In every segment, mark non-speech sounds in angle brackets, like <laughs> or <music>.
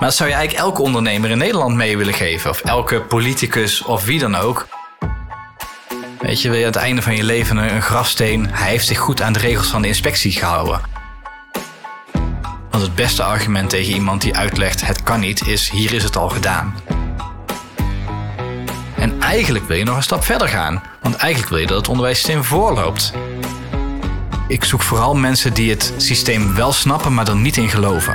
Maar dat zou je eigenlijk elke ondernemer in Nederland mee willen geven. Of elke politicus of wie dan ook. Weet je, wil je aan het einde van je leven een, een grafsteen? Hij heeft zich goed aan de regels van de inspectie gehouden. Want het beste argument tegen iemand die uitlegt het kan niet is hier is het al gedaan. En eigenlijk wil je nog een stap verder gaan. Want eigenlijk wil je dat het onderwijssysteem voorloopt. Ik zoek vooral mensen die het systeem wel snappen, maar er niet in geloven.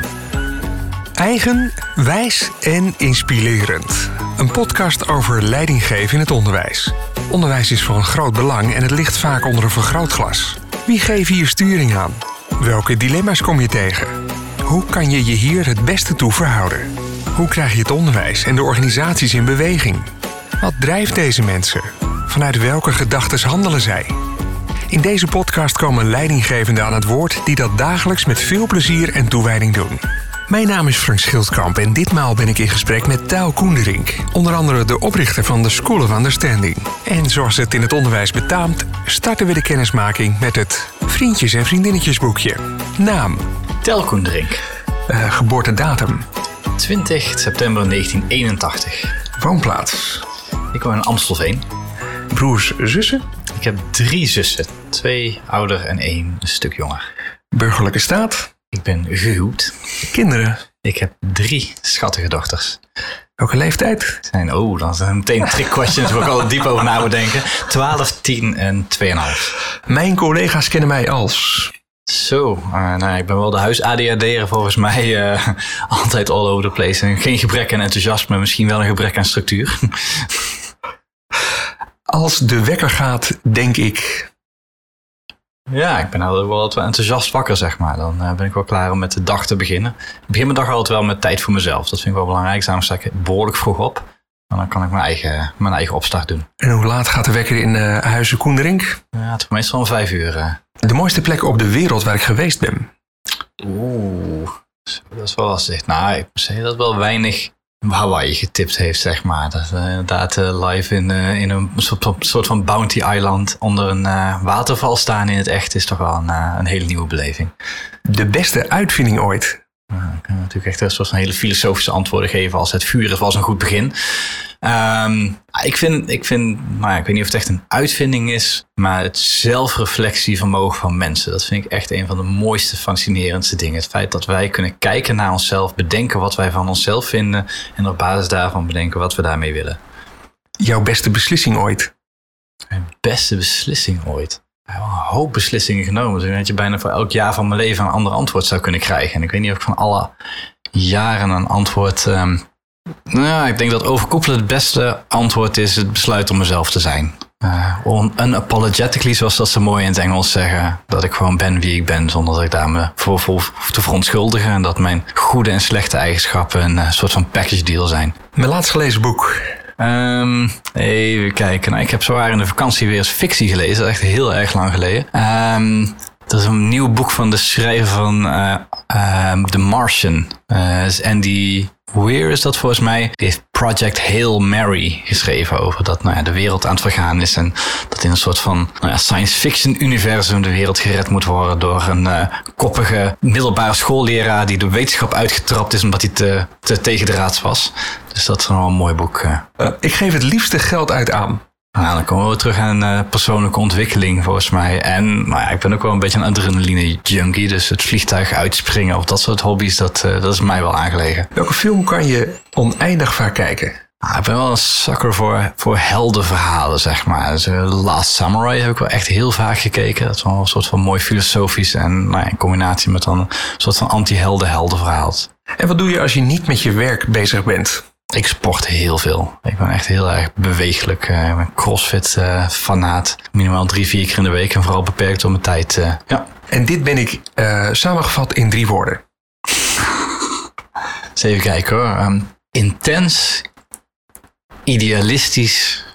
Eigen, wijs en inspirerend. Een podcast over leidinggeven in het onderwijs. Onderwijs is van groot belang en het ligt vaak onder een vergrootglas. Wie geeft hier sturing aan? Welke dilemma's kom je tegen? Hoe kan je je hier het beste toe verhouden? Hoe krijg je het onderwijs en de organisaties in beweging? Wat drijft deze mensen? Vanuit welke gedachten handelen zij? In deze podcast komen leidinggevenden aan het woord die dat dagelijks met veel plezier en toewijding doen. Mijn naam is Frank Schildkamp en ditmaal ben ik in gesprek met Taal Koenderink, onder andere de oprichter van de School of Understanding. En zoals het in het onderwijs betaamt, starten we de kennismaking met het Vriendjes en Vriendinnetjesboekje. Naam, Tel Koendrink, uh, geboortedatum, 20 september 1981. woonplaats, Ik woon in Amstelveen. broers, zussen, Ik heb drie zussen. Twee ouder en één een stuk jonger. burgerlijke staat, Ik ben gehuwd. kinderen. Ik heb drie schattige dochters. Welke leeftijd? Zijn, oh, dan zijn meteen trick questions waar ik al diep over na moet denken. 12, 10 en 2,5. Mijn collega's kennen mij als. Zo, eh, nou, ik ben wel de huis-ADHD'er volgens mij. eh, altijd all over the place. En geen gebrek aan enthousiasme, misschien wel een gebrek aan structuur. Als de wekker gaat, denk ik. Ja, ik ben altijd wel enthousiast wakker, zeg maar. Dan eh, ben ik wel klaar om met de dag te beginnen. Ik begin mijn dag altijd wel met tijd voor mezelf. Dat vind ik wel belangrijk. Daarom sta ik behoorlijk vroeg op. En dan kan ik mijn eigen, mijn eigen opstart doen. En hoe laat gaat de wekker in eh Huizen Koenderink? Ja, het is meestal om vijf uur. eh. De mooiste plek op de wereld waar ik geweest ben. Oeh, dat is wel lastig. Nou, ik zeggen dat wel weinig Hawaii getipt heeft, zeg maar. Dat eh, inderdaad eh, live in, eh, in een soort, soort van Bounty Island onder een waterval staan in het echt is toch wel een hele nieuwe beleving. De beste uitvinding ooit. Ik kan natuurlijk echt een soort van hele filosofische antwoorden geven als het vuur was een goed begin. Ehm, ik vind, ik vind, nou ja, ik weet niet of het echt een uitvinding is, maar het zelfreflectievermogen van mensen, dat vind ik echt een van de mooiste, fascinerendste dingen. Het feit dat wij kunnen kijken naar onszelf, bedenken wat wij van onszelf vinden en op basis daarvan bedenken wat we daarmee willen. Jouw beste beslissing ooit. Mijn beste beslissing ooit. Ik heb een hoop beslissingen genomen. Dus dat je bijna voor elk jaar van mijn leven een ander antwoord zou kunnen krijgen. En ik weet niet of ik van alle jaren een antwoord. ehm, nou ja, ik denk dat overkoepelend het beste antwoord is het besluit om mezelf te zijn. On- unapologetically, zoals dat ze mooi in het Engels zeggen. Dat ik gewoon ben wie ik ben, zonder dat ik daar me voor, te verontschuldigen. En dat mijn goede en slechte eigenschappen een eh, soort van package deal zijn. Mijn laatst gelezen boek. Ehm, even kijken. Nou, ik heb zwaar in de vakantie weer eens fictie gelezen. Dat is echt heel erg lang geleden. Ehm er is een nieuw boek van de schrijver van eh, ehm, The Martian. Eh, is Andy Weir is dat volgens mij. Die heeft Project Hail Mary geschreven over dat nou ja, de wereld aan het vergaan is. En dat in een soort van nou ja, science fiction universum de wereld gered moet worden door een eh, koppige middelbare schoolleraar die de wetenschap uitgetrapt is omdat hij te, te tegendraads was. Dus dat is wel een mooi boek. eh. Eh, ik geef het liefste geld uit aan. Nou, dan komen we terug aan eh, persoonlijke ontwikkeling volgens mij. En nou ja, ik ben ook wel een beetje een adrenaline junkie. Dus het vliegtuig uitspringen of dat soort hobby's, dat, eh, dat is mij wel aangelegen. Welke film kan je oneindig vaak kijken? Nou, ik ben wel een sucker voor, voor heldenverhalen, zeg maar. Dus, eh, Last Samurai heb ik wel echt heel vaak gekeken. Dat is wel een soort van mooi filosofisch en nou ja, in combinatie met dan een soort van anti-helden-heldenverhaal. En wat doe je als je niet met je werk bezig bent? Ik sport heel veel. Ik ben echt heel erg bewegelijk. Eh, Ik ben crossfit eh, fanaat. Minimaal drie, vier keer in de week. En vooral beperkt op mijn tijd. eh, ja. En dit ben ik samengevat in drie woorden. <laughs> Eens even kijken hoor. Ehm, intens, idealistisch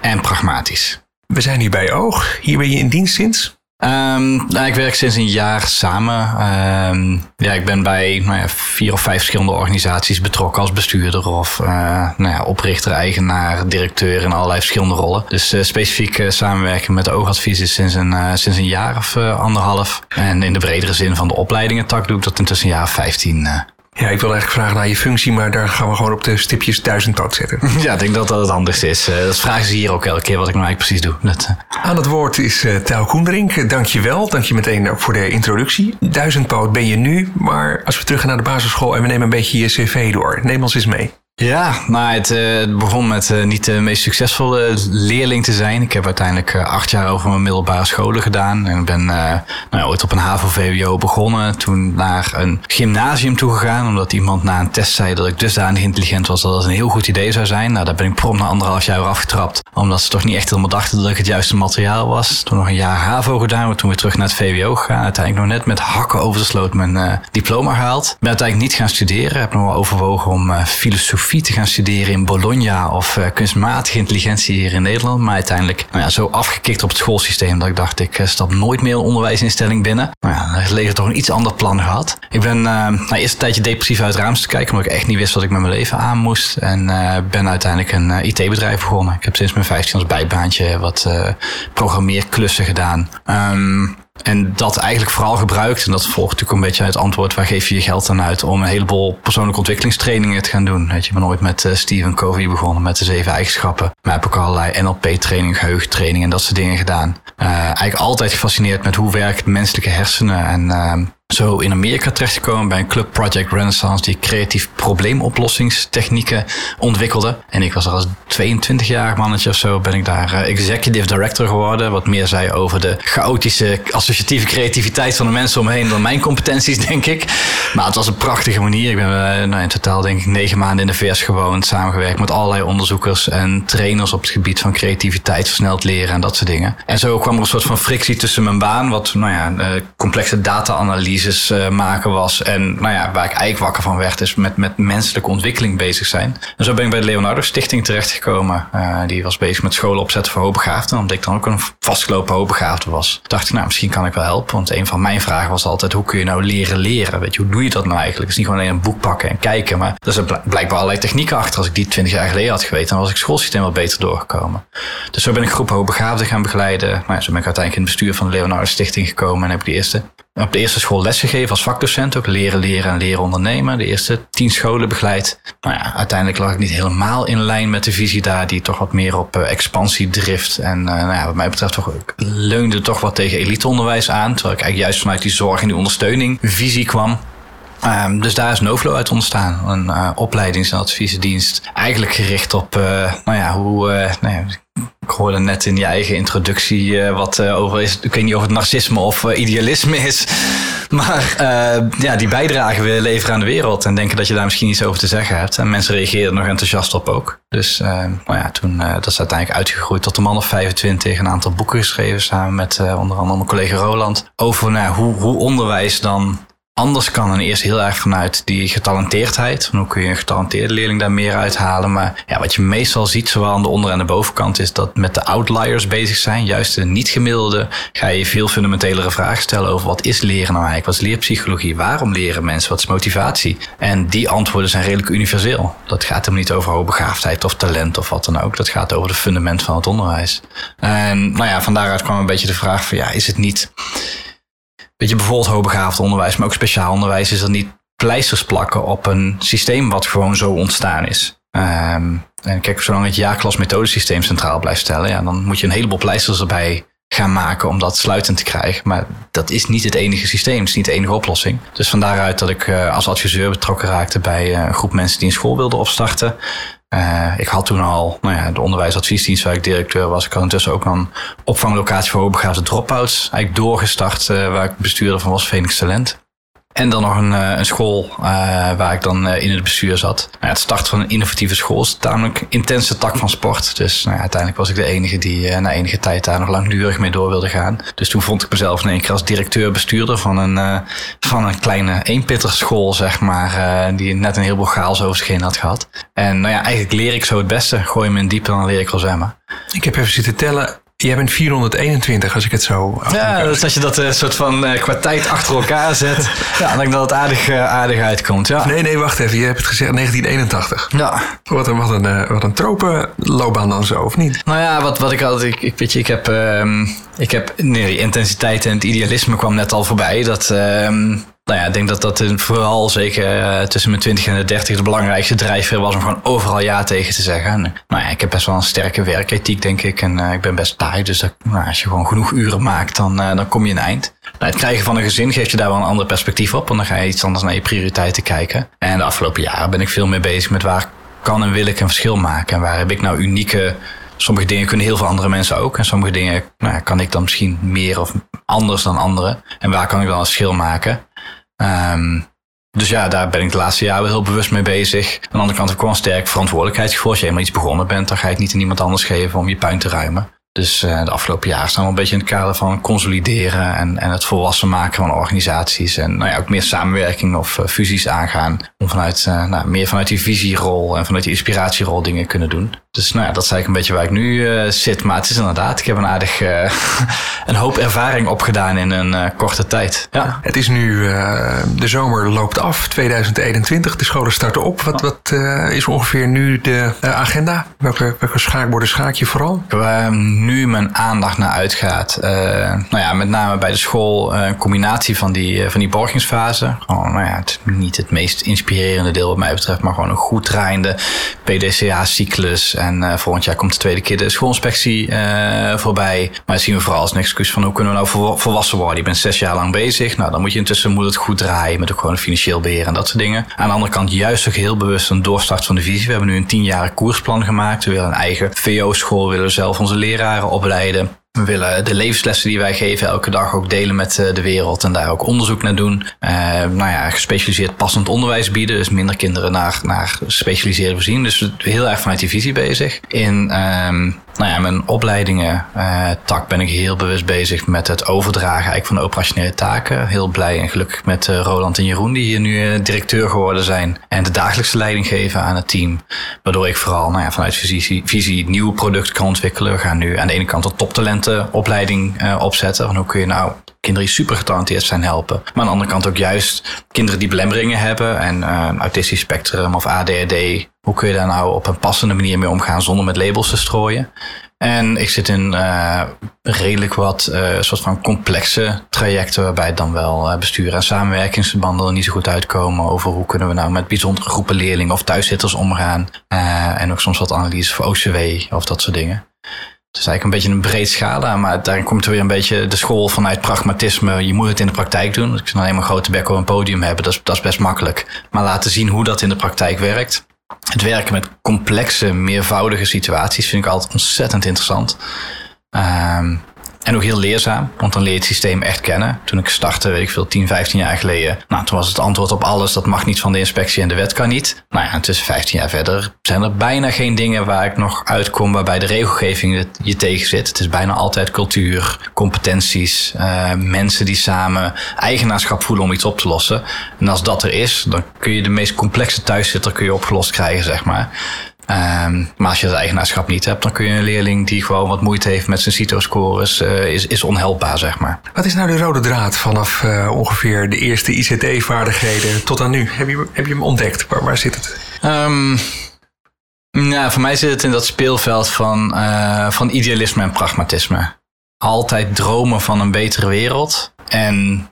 en pragmatisch. We zijn hier bij Oog. Hier ben je in dienst sinds. Ehm, nou, ik werk sinds een jaar samen. Ehm, ja, ik ben bij nou ja, vier of vijf verschillende organisaties betrokken als bestuurder of eh, nou ja, oprichter, eigenaar, directeur in allerlei verschillende rollen. Dus eh, specifiek eh, samenwerken met de oogadvies is sinds een, sinds een jaar of anderhalf. En in de bredere zin van de opleidingentak doe ik dat intussen een jaar of vijftien. eh. Ja, ik wil eigenlijk vragen naar je functie, maar daar gaan we gewoon op de stipjes duizendpoot zetten. <laughs> Ja, ik denk dat dat het handigste is. Uh, dat vragen ze hier ook elke keer wat ik nou eigenlijk precies doe. Dat, uh... Aan het woord is uh, Tijl Koenderink. Dank je wel. Dank je meteen ook voor de introductie. Duizendpoot ben je nu, maar als we terug gaan naar de basisschool en we nemen een beetje je cv door. Neem ons eens mee. Ja, nou, het, begon met uh, niet de meest succesvolle leerling te zijn. Ik heb uiteindelijk uh, acht jaar over mijn middelbare scholen gedaan. En ben nou, ooit op een HAVO-VWO begonnen. Toen naar een gymnasium toegegaan. Omdat iemand na een test zei dat ik dusdanig intelligent was dat het een heel goed idee zou zijn. Nou, daar ben ik prompt na anderhalf jaar afgetrapt. Omdat ze toch niet echt helemaal dachten dat ik het juiste materiaal was. Toen nog een jaar HAVO gedaan. Toen weer terug naar het VWO gegaan. Uiteindelijk nog net met hakken over de sloot mijn diploma gehaald. Ben uiteindelijk niet gaan studeren. Heb nog wel overwogen om filosofie te gaan studeren in Bologna of uh, kunstmatige intelligentie hier in Nederland. Maar uiteindelijk nou ja, zo afgekikt op het schoolsysteem dat ik dacht, ik stap nooit meer een onderwijsinstelling binnen. Nou ja, dan leger toch een iets ander plan gehad. Ik ben uh, nou, eerst een tijdje depressief uit het raam te kijken, omdat ik echt niet wist wat ik met mijn leven aan moest. En ben uiteindelijk een IT-bedrijf begonnen. Ik heb sinds mijn 15 als bijbaantje wat programmeerklussen gedaan. Um, en dat eigenlijk vooral gebruikt, en dat volgt natuurlijk een beetje uit het antwoord, waar geef je je geld aan uit om een heleboel persoonlijke ontwikkelingstrainingen te gaan doen. Weet je, ik ben ooit met uh, Stephen Covey begonnen met de zeven eigenschappen. Maar heb ook allerlei NLP-training, geheugentraining en dat soort dingen gedaan. Uh, eigenlijk altijd gefascineerd met hoe werkt menselijke hersenen en uh, zo in Amerika terechtgekomen bij een club Project Renaissance die creatief probleemoplossingstechnieken ontwikkelde. En ik was er als 22-jarig mannetje of zo ben ik daar uh, executive director geworden. Wat meer zei over de chaotische associatieve creativiteit van de mensen omheen dan mijn competenties, <laughs> denk ik. Maar het was een prachtige manier. Ik ben uh, nou, in totaal denk ik negen maanden in de VS gewoond, samengewerkt met allerlei onderzoekers en trainers op het gebied van creativiteit, versneld leren en dat soort dingen. En zo kwam er een soort van frictie tussen mijn baan, wat nou ja, uh, complexe data-analyse uh, maken was. En nou ja, waar ik eigenlijk wakker van werd, is met, met menselijke ontwikkeling bezig zijn. En zo ben ik bij de Leonardo Stichting terechtgekomen. Uh, die was bezig met scholen opzetten voor hoogbegaafden. Omdat ik dan ook een vastgelopen hoogbegaafde was. Dacht ik, nou, misschien kan ik wel helpen. Want een van mijn vragen was altijd, hoe kun je nou leren leren? Weet je, hoe doe je dat nou eigenlijk? Het is niet gewoon alleen een boek pakken en kijken. Maar er zijn blijkbaar allerlei technieken achter. Als ik die twintig jaar geleden had geweten, dan was ik schoolsysteem wel beter doorgekomen. Dus zo ben ik groep hoogbegaafden gaan begeleiden. Nou ja, zo ben ik uiteindelijk in het bestuur van de Leonardo Stichting gekomen. En heb ik de eerste op de eerste school lesgegeven als vakdocent. Ook leren, leren en leren ondernemen. De eerste tien scholen begeleid. Nou ja, uiteindelijk lag ik niet helemaal in lijn met de visie daar. Die toch wat meer op uh, expansie drift. En uh, nou ja, wat mij betreft toch, leunde toch wat tegen eliteonderwijs aan. Terwijl ik eigenlijk juist vanuit die zorg en die ondersteuning visie kwam. Um, dus daar is Novlo uit ontstaan. Een uh, opleidings- en adviesdienst. Eigenlijk gericht op, nou ja, hoe... nou ik hoorde net in je eigen introductie uh, wat uh, over is. Ik weet niet of het narcisme of uh, idealisme is. <laughs> Maar ja, die bijdrage willen leveren aan de wereld. En denken dat je daar misschien iets over te zeggen hebt. En mensen reageren nog enthousiast op ook. Dus nou ja, toen, dat is uiteindelijk uitgegroeid tot een man of 25. Een aantal boeken geschreven samen met onder andere mijn collega Roland. Over nou, hoe, hoe onderwijs dan anders kan. En eerst heel erg vanuit die getalenteerdheid. Hoe kun je een getalenteerde leerling daar meer uithalen? Maar ja, wat je meestal ziet, zowel aan de onder- en de bovenkant, is dat met de outliers bezig zijn. Juist de niet-gemiddelde ga je veel fundamentelere vragen stellen over wat is leren nou eigenlijk? Wat is leerpsychologie? Waarom leren mensen? Wat is motivatie? En die antwoorden zijn redelijk universeel. Dat gaat hem niet over hoogbegaafdheid of talent of wat dan ook. Dat gaat over de fundament van het onderwijs. En nou ja, van daaruit kwam een beetje de vraag van ja, is het niet Weet je, bijvoorbeeld hoogbegaafd onderwijs, maar ook speciaal onderwijs, is er niet pleisters plakken op een systeem wat gewoon zo ontstaan is. Um, en kijk, zolang het jaarklas-methodesysteem centraal blijft stellen, ja, dan moet je een heleboel pleisters erbij gaan maken om dat sluitend te krijgen. Maar dat is niet het enige systeem, het is niet de enige oplossing. Dus van daaruit dat ik uh, als adviseur betrokken raakte bij uh, een groep mensen die een school wilden opstarten. Uh, ik had toen al nou ja, de onderwijsadviesdienst waar ik directeur was. Ik had intussen ook een opvanglocatie voor hoogbegaafde dropouts eigenlijk doorgestart, uh, waar ik bestuurder van was, Phoenix Talent. En dan nog een, een school uh, waar ik dan in het bestuur zat. Nou, het start van een innovatieve school is tamelijk intense tak van sport. Dus nou uiteindelijk was ik de enige die na enige tijd daar nog langdurig mee door wilde gaan. Dus toen vond ik mezelf in één keer als directeur-bestuurder van een, van een kleine eenpitterschool, zeg maar. die net een heleboel chaos over had gehad. En nou ja, eigenlijk leer ik zo het beste. Gooi me in diepe, dan leer ik wel zwemmen. Ik heb even zitten tellen. Jij bent 421 als ik het zo. Ja, dus als je dat uh, soort van uh, qua tijd achter elkaar zet, <laughs> ja, dan denk ik dat het aardig, uh, aardig uitkomt. Ja. Nee, nee, wacht even. Je hebt het gezegd 1981. Ja. Wat een, wat een, wat een tropenloopbaan dan zo, of niet? Nou ja, wat, wat ik altijd. Ik, ik, weet je, ik heb. Um, ik heb. Nee, intensiteit en het idealisme kwam net al voorbij. Dat. Um, nou ja, ik denk dat dat vooral zeker uh, tussen mijn 20 en de 30 de belangrijkste drijfveer was om gewoon overal ja tegen te zeggen. En, nou ja, ik heb best wel een sterke werkethiek, denk ik. En uh, ik ben best taai. Dus nou, als je gewoon genoeg uren maakt, dan, dan kom je een eind. Nou, het krijgen van een gezin geeft je daar wel een ander perspectief op. Want dan ga je iets anders naar je prioriteiten kijken. En de afgelopen jaren ben ik veel meer bezig met waar kan en wil ik een verschil maken. En waar heb ik nou unieke sommige dingen kunnen heel veel andere mensen ook. En sommige dingen nou, kan ik dan misschien meer of anders dan anderen. En waar kan ik dan een verschil maken? Um, dus ja, daar ben ik de laatste jaren heel bewust mee bezig. Aan de andere kant heb ik gewoon een sterk verantwoordelijkheidsgevoel. Als je helemaal iets begonnen bent, dan ga je het niet aan iemand anders geven om je puin te ruimen. Dus uh, de afgelopen jaren staan we een beetje in het kader van consolideren en, en het volwassen maken van organisaties. En nou ja, ook meer samenwerking of uh, fusies aangaan. Om vanuit, uh, nou, meer vanuit die visierol en vanuit die inspiratierol dingen kunnen doen. Dus nou ja, dat is eigenlijk een beetje waar ik nu zit. Maar het is inderdaad, ik heb een aardig, <laughs> een hoop ervaring opgedaan in een korte tijd. Ja. Het is nu, de zomer loopt af, 2021. De scholen starten op. Wat, wat is ongeveer nu de agenda? Welke, welke schaakborden schaak je vooral? Ehm, nu mijn aandacht naar uitgaat. Nou ja, met name bij de school een combinatie van die, van die borgingsfase. Gewoon, nou ja, het, niet het meest inspirerende deel wat mij betreft, maar gewoon een goed draaiende PDCA-cyclus. En volgend jaar komt de tweede keer de schoolinspectie voorbij. Maar dat zien we vooral als een excuus van hoe kunnen we nou volwassen worden. Je bent zes jaar lang bezig. Nou, dan moet je intussen moet het goed draaien met ook gewoon financieel beheer en dat soort dingen. Aan de andere kant juist ook heel bewust een doorstart van de visie. We hebben nu een tienjarige koersplan gemaakt. We willen een eigen VO-school, willen zelf onze leraren opleiden. We willen de levenslessen die wij geven elke dag ook delen met eh, de wereld en daar ook onderzoek naar doen. Uh, nou ja, gespecialiseerd passend onderwijs bieden, dus minder kinderen naar, naar gespecialiseerde voorzien. Dus heel erg vanuit die visie bezig. In um, nou ja, mijn opleidingen uh, tak ben ik heel bewust bezig met het overdragen eigenlijk van de operationele taken. Heel blij en gelukkig met uh, Roland en Jeroen die hier nu uh, directeur geworden zijn. En de dagelijkse leiding geven aan het team. Waardoor ik vooral nou ja, vanuit visie, visie nieuwe producten kan ontwikkelen. We gaan nu aan de ene kant een toptalentenopleiding opzetten. Van hoe kun je nou kinderen die super getalenteerd zijn helpen. Maar aan de andere kant ook juist kinderen die belemmeringen hebben. En autistisch spectrum of ADHD hoe kun je daar nou op een passende manier mee omgaan zonder met labels te strooien? En ik zit in uh, redelijk wat uh, soort van complexe trajecten waarbij dan wel uh, bestuur en samenwerkingsverbanden er niet zo goed uitkomen over hoe kunnen we nou met bijzondere groepen leerlingen of thuiszitters omgaan. en ook soms wat analyse voor OCW of dat soort dingen. Het is eigenlijk een beetje een breed scala, maar daarin komt er weer een beetje de school vanuit pragmatisme. Je moet het in de praktijk doen. Ik kan alleen maar grote bek op een podium hebben, dat is, dat is best makkelijk. Maar laten zien hoe dat in de praktijk werkt het werken met complexe, meervoudige situaties vind ik altijd ontzettend interessant. Um, en ook heel leerzaam, want dan leer je het systeem echt kennen. Toen ik startte, weet ik veel, 10, 15 jaar geleden. Nou, toen was het antwoord op alles, dat mag niet van de inspectie en de wet kan niet. Nou ja, tussen 15 jaar verder zijn er bijna geen dingen waar ik nog uitkom waarbij de regelgeving je tegen zit. Het is bijna altijd cultuur, competenties, uh, mensen die samen eigenaarschap voelen om iets op te lossen. En als dat er is, dan kun je de meest complexe thuiszitter kun je opgelost krijgen, zeg maar. Um, maar als je het eigenaarschap niet hebt, dan kun je een leerling die gewoon wat moeite heeft met zijn CITO-scores, uh, is, is onhelpbaar, zeg maar. Wat is nou de rode draad vanaf uh, ongeveer de eerste ICT-vaardigheden tot aan nu? Heb je, heb je hem ontdekt? Waar, waar zit het? Um, nou, voor mij zit het in dat speelveld van, uh, van idealisme en pragmatisme. Altijd dromen van een betere wereld. En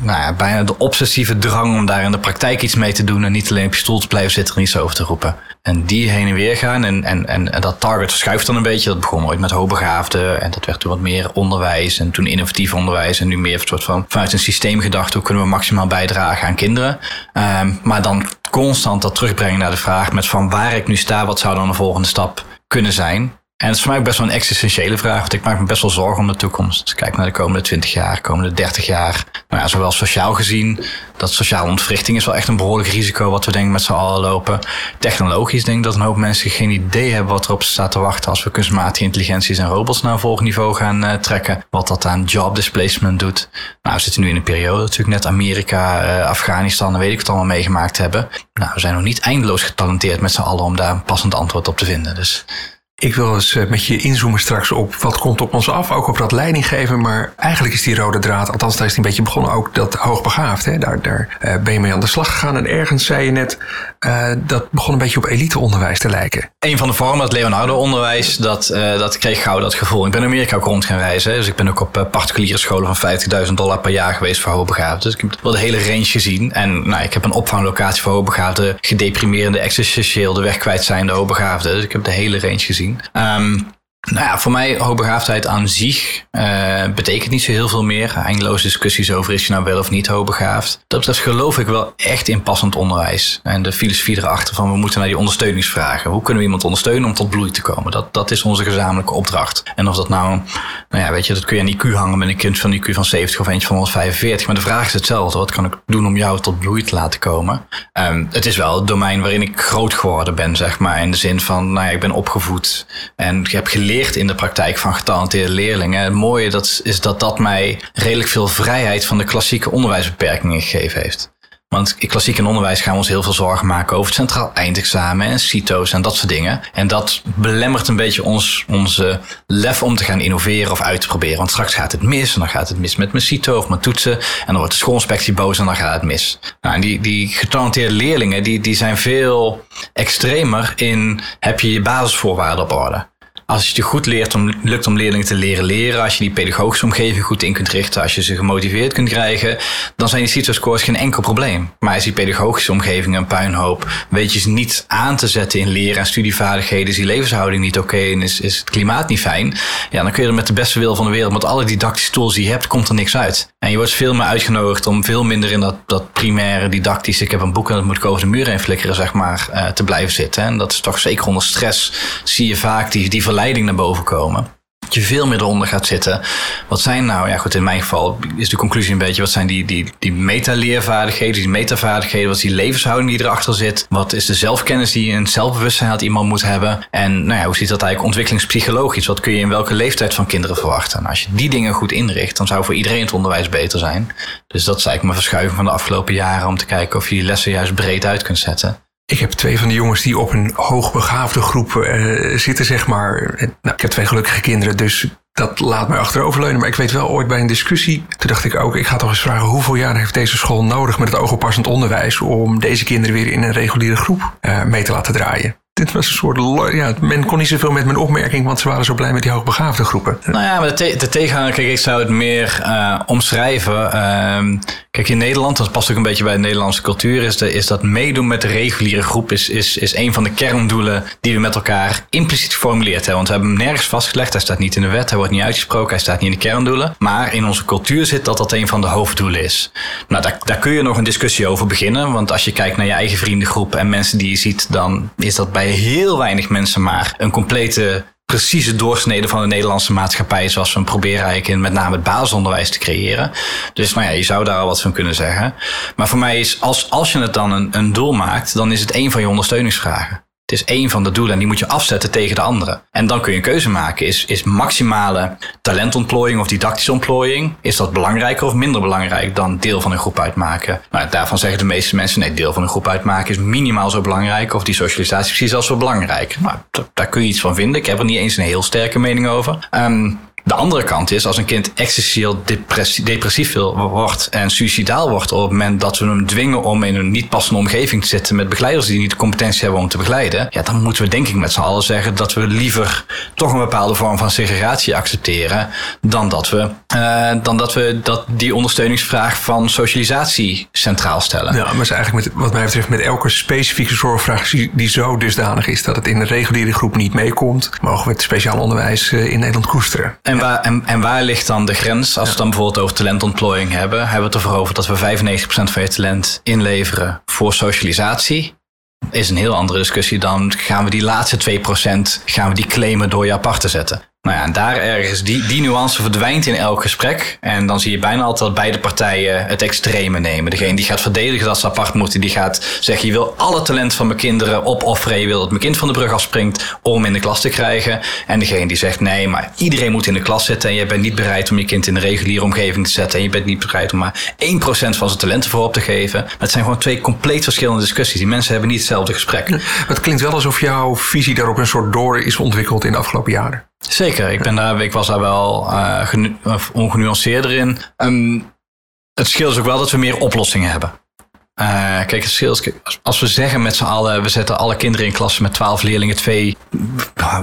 nou ja, bijna de obsessieve drang om daar in de praktijk iets mee te doen en niet alleen op je stoel te blijven zitten en iets over te roepen. En die heen en weer gaan en, en, en, dat target schuift dan een beetje. Dat begon ooit met hoogbegaafden en dat werd toen wat meer onderwijs en toen innovatief onderwijs en nu meer soort van vanuit een systeem gedacht hoe kunnen we maximaal bijdragen aan kinderen. Um, maar dan constant dat terugbrengen naar de vraag met van waar ik nu sta, wat zou dan de volgende stap kunnen zijn. En het is voor mij ook best wel een existentiële vraag, want ik maak me best wel zorgen om de toekomst. Dus kijk naar de komende 20 jaar, komende 30 jaar. Nou ja, zowel sociaal gezien, dat sociale ontwrichting is wel echt een behoorlijk risico wat we denk met z'n allen lopen. Technologisch denk ik dat een hoop mensen geen idee hebben wat erop staat te wachten als we kunstmatige intelligenties en robots naar een volgend niveau gaan uh, trekken. Wat dat aan job displacement doet. Nou, we zitten nu in een periode natuurlijk net Amerika, uh, Afghanistan en weet ik wat allemaal meegemaakt hebben. Nou, we zijn nog niet eindeloos getalenteerd met z'n allen om daar een passend antwoord op te vinden. Dus Ik wil eens eh, met je inzoomen straks op wat komt op ons af, ook op dat leidinggeven. Maar eigenlijk is die rode draad, althans daar is die een beetje begonnen, ook dat hoogbegaafd. Hè? Daar, daar uh, ben je mee aan de slag gegaan. En ergens zei je net, uh, dat begon een beetje op eliteonderwijs te lijken. Een van de vormen, het Leonardo-onderwijs, dat, dat kreeg gauw dat gevoel. Ik ben in Amerika ook rond gaan reizen. Dus ik ben ook op particuliere scholen van 50.000 dollar per jaar geweest voor hoogbegaafden. Dus ik heb wel de hele range gezien. En nou, ik heb een opvanglocatie voor hoogbegaafden, gedeprimeerde, existentieel de weg kwijt zijnde hoogbegaafden. Dus ik heb de hele range gezien. Um, nou ja, voor mij hoogbegaafdheid aan zich uh, betekent niet zo heel veel meer. Eindeloze discussies over is je nou wel of niet hoogbegaafd. Dat betreft geloof ik wel echt in passend onderwijs. En de filosofie erachter van we moeten naar die ondersteuningsvragen. Hoe kunnen we iemand ondersteunen om tot bloei te komen? Dat, dat is onze gezamenlijke opdracht. En of dat nou, nou ja, weet je, dat kun je aan IQ hangen met een kind van IQ van 70 of eentje van 145. Maar de vraag is hetzelfde. Wat kan ik doen om jou tot bloei te laten komen? Um, het is wel het domein waarin ik groot geworden ben, zeg maar. In de zin van, nou ja, ik ben opgevoed en ik heb geleerd in de praktijk van getalenteerde leerlingen. Het mooie dat, is dat dat mij redelijk veel vrijheid van de klassieke onderwijsbeperkingen gegeven heeft. Want in klassiek onderwijs gaan we ons heel veel zorgen maken over het centraal eindexamen en CITO's en dat soort dingen. En dat belemmert een beetje ons, onze lef om te gaan innoveren of uit te proberen. Want straks gaat het mis en dan gaat het mis met mijn CITO of mijn toetsen. En dan wordt de schoolinspectie boos en dan gaat het mis. Nou, en die, die getalenteerde leerlingen die, die zijn veel extremer in heb je je basisvoorwaarden op orde als je het goed leert om, lukt om leerlingen te leren leren, als je die pedagogische omgeving goed in kunt richten, als je ze gemotiveerd kunt krijgen, dan zijn die CITO-scores geen enkel probleem. Maar is die pedagogische omgeving een puinhoop, weet je ze niet aan te zetten in leren en studievaardigheden, is die levenshouding niet oké en is, het klimaat niet fijn, ja, dan kun je er met de beste wil van de wereld, met alle didactische tools die je hebt, komt er niks uit. En je wordt veel meer uitgenodigd om veel minder in dat, dat primaire didactische, ik heb een boek en dat moet ik over de muur heen flikkeren, zeg maar, uh, te blijven zitten. En dat is toch zeker onder stress, zie je vaak die, die leiding naar boven komen. Dat je veel meer eronder gaat zitten. Wat zijn nou, ja goed, in mijn geval is de conclusie een beetje, wat zijn die, die, die meta-leervaardigheden, die metavaardigheden, wat is die levenshouding die erachter zit? Wat is de zelfkennis die een zelfbewustzijn dat iemand moet hebben? En nou ja, hoe ziet dat eigenlijk ontwikkelingspsychologisch? Wat kun je in welke leeftijd van kinderen verwachten? als je die dingen goed inricht, dan zou voor iedereen het onderwijs beter zijn. Dus dat is eigenlijk mijn verschuiving van de afgelopen jaren om te kijken of je die lessen juist breed uit kunt zetten. Ik heb twee van de jongens die op een hoogbegaafde groep uh, zitten, zeg maar. Nou, ik heb twee gelukkige kinderen, dus dat laat mij achteroverleunen. Maar ik weet wel, ooit bij een discussie, toen dacht ik ook... ik ga toch eens vragen, hoeveel jaar heeft deze school nodig... met het oogoppassend onderwijs... om deze kinderen weer in een reguliere groep uh, mee te laten draaien? Dit was een soort. Ja, men kon niet zoveel met mijn opmerking, want ze waren zo blij met die hoogbegaafde groepen. Nou ja, maar de, te, de tegenhanger, kijk, ik zou het meer uh, omschrijven. Uh, kijk, in Nederland, dat past ook een beetje bij de Nederlandse cultuur, is, de, is dat meedoen met de reguliere groep is, is, is een van de kerndoelen die we met elkaar impliciet geformuleerd hebben. Want we hebben hem nergens vastgelegd, hij staat niet in de wet, hij wordt niet uitgesproken, hij staat niet in de kerndoelen. Maar in onze cultuur zit dat dat een van de hoofddoelen is. Nou, daar, daar kun je nog een discussie over beginnen, want als je kijkt naar je eigen vriendengroep en mensen die je ziet, dan is dat bij heel weinig mensen maar een complete precieze doorsnede van de Nederlandse maatschappij zoals we proberen eigenlijk in met name het basisonderwijs te creëren. Dus nou ja, je zou daar al wat van kunnen zeggen. Maar voor mij is, als, als je het dan een, een doel maakt, dan is het een van je ondersteuningsvragen. Het is één van de doelen en die moet je afzetten tegen de andere. En dan kun je een keuze maken. Is, is maximale talentontplooiing of didactische ontplooiing, is dat belangrijker of minder belangrijk dan deel van een groep uitmaken? Nou, daarvan zeggen de meeste mensen, nee, deel van een groep uitmaken is minimaal zo belangrijk of die socialisatie precies als zo belangrijk. Nou, daar kun je iets van vinden. Ik heb er niet eens een heel sterke mening over. Um, de andere kant is, als een kind existentieel depressief wordt en suicidaal wordt op het moment dat we hem dwingen om in een niet passende omgeving te zitten met begeleiders die niet de competentie hebben om te begeleiden, ja, dan moeten we denk ik met z'n allen zeggen dat we liever toch een bepaalde vorm van segregatie accepteren dan dat we, uh, dan dat, we dat die ondersteuningsvraag van socialisatie centraal stellen. Ja, maar is eigenlijk met, wat mij betreft met elke specifieke zorgvraag die zo dusdanig is dat het in de reguliere groep niet meekomt, mogen we het speciaal onderwijs eh, in Nederland koesteren. En waar, en, en, waar ligt dan de grens? Als we dan bijvoorbeeld over talentontplooiing hebben, hebben we het ervoor over dat we 95% van je talent inleveren voor socialisatie. Is een heel andere discussie dan gaan we die laatste 2% gaan we die claimen door je apart te zetten. Nou ja, en daar ergens, die, die nuance verdwijnt in elk gesprek. En dan zie je bijna altijd dat beide partijen het extreme nemen. Degene die gaat verdedigen dat ze apart moeten, die gaat zeggen: Je wil alle talent van mijn kinderen opofferen. Je wil dat mijn kind van de brug afspringt om in de klas te krijgen. En degene die zegt: Nee, maar iedereen moet in de klas zitten. En je bent niet bereid om je kind in de reguliere omgeving te zetten. En je bent niet bereid om maar 1% van zijn talenten voor op te geven. Het zijn gewoon twee compleet verschillende discussies. Die mensen hebben niet hetzelfde gesprek. <laughs> Het klinkt wel alsof jouw visie daarop een soort door is ontwikkeld in de afgelopen jaren. Zeker, ik, ben daar, ik was daar wel uh, ongenuanceerder in. Um, het scheelt dus ook wel dat we meer oplossingen hebben. Uh, kijk, het scheelt, als we zeggen met z'n allen, we zetten alle kinderen in klassen met twaalf leerlingen, twee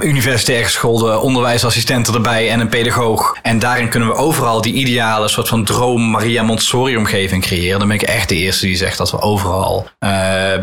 universitair geschoolde onderwijsassistenten erbij en een pedagoog. En daarin kunnen we overal die ideale soort van droom Maria Montessori omgeving creëren. Dan ben ik echt de eerste die zegt dat we overal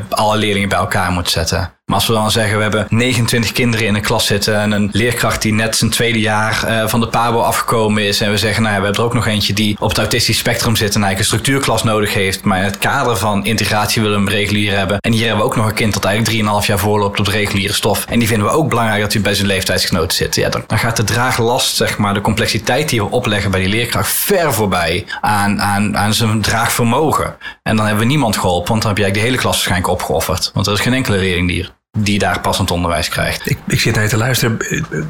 alle leerlingen bij elkaar moeten zetten. Maar als we dan zeggen, we hebben 29 kinderen in een klas zitten en een leerkracht die net zijn tweede jaar uh, van de PABO afgekomen is. En we zeggen, nou ja, we hebben er ook nog eentje die op het autistisch spectrum zit en eigenlijk een structuurklas nodig heeft. Maar in het kader van integratie willen we hem regulier hebben. En hier hebben we ook nog een kind dat eigenlijk 3,5 jaar voorloopt op de reguliere stof. En die vinden we ook belangrijk dat hij bij zijn leeftijdsgenoten zit. Ja, dan, gaat de draaglast, zeg maar, de complexiteit die we opleggen bij die leerkracht ver voorbij aan, aan, aan zijn draagvermogen. En dan hebben we niemand geholpen, want dan heb jij de hele klas waarschijnlijk opgeofferd. Want er is geen enkele leerling die die daar passend onderwijs krijgt. Ik, ik zit naar je te luisteren.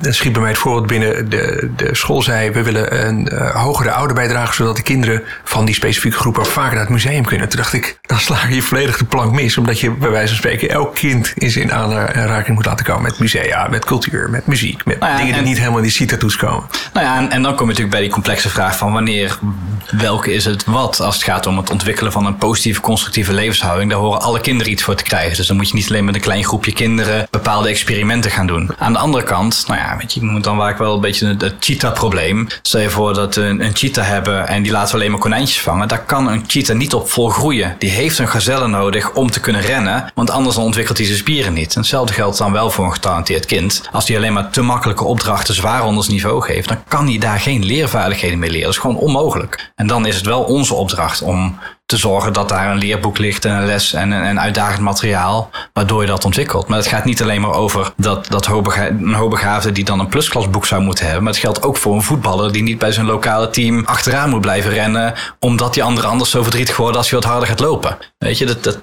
Dan schiet bij mij het voorbeeld binnen. De, de school zei, we willen een uh, hogere ouderbijdrage... zodat de kinderen van die specifieke groep ook vaker naar het museum kunnen. Toen dacht ik, dan sla je volledig de plank mis. Omdat je bij wijze van spreken elk kind in zijn aanraking moet laten komen... met musea, met cultuur, met muziek. Met nou ja, dingen die niet helemaal in die CITA-toets komen. Nou ja, en, en, dan kom je natuurlijk bij die complexe vraag van... wanneer, welke is het wat? Als het gaat om het ontwikkelen van een positieve, constructieve levenshouding... daar horen alle kinderen iets voor te krijgen. Dus dan moet je niet alleen met een klein groepje kinderen bepaalde experimenten gaan doen. Aan de andere kant, nou ja, weet je, moet dan waar ik wel een beetje het, cheetah-probleem. Stel je voor dat we een, een, cheetah hebben en die laten we alleen maar konijntjes vangen. Daar kan een cheetah niet op volgroeien. Die heeft een gazelle nodig om te kunnen rennen, want anders ontwikkelt hij zijn spieren niet. En hetzelfde geldt dan wel voor een getalenteerd kind. Als hij alleen maar te makkelijke opdrachten zwaar onder zijn niveau geeft, dan kan hij daar geen leervaardigheden mee leren. Dat is gewoon onmogelijk. En dan is het wel onze opdracht om te zorgen dat daar een leerboek ligt en een les en een, uitdagend materiaal, waardoor je dat ontwikkelt. Maar het gaat niet alleen maar over dat, dat een hoogbegaafde die dan een plusklasboek zou moeten hebben, maar het geldt ook voor een voetballer die niet bij zijn lokale team achteraan moet blijven rennen, omdat die andere anders zo verdrietig worden als hij wat harder gaat lopen. Weet je, dat, dat,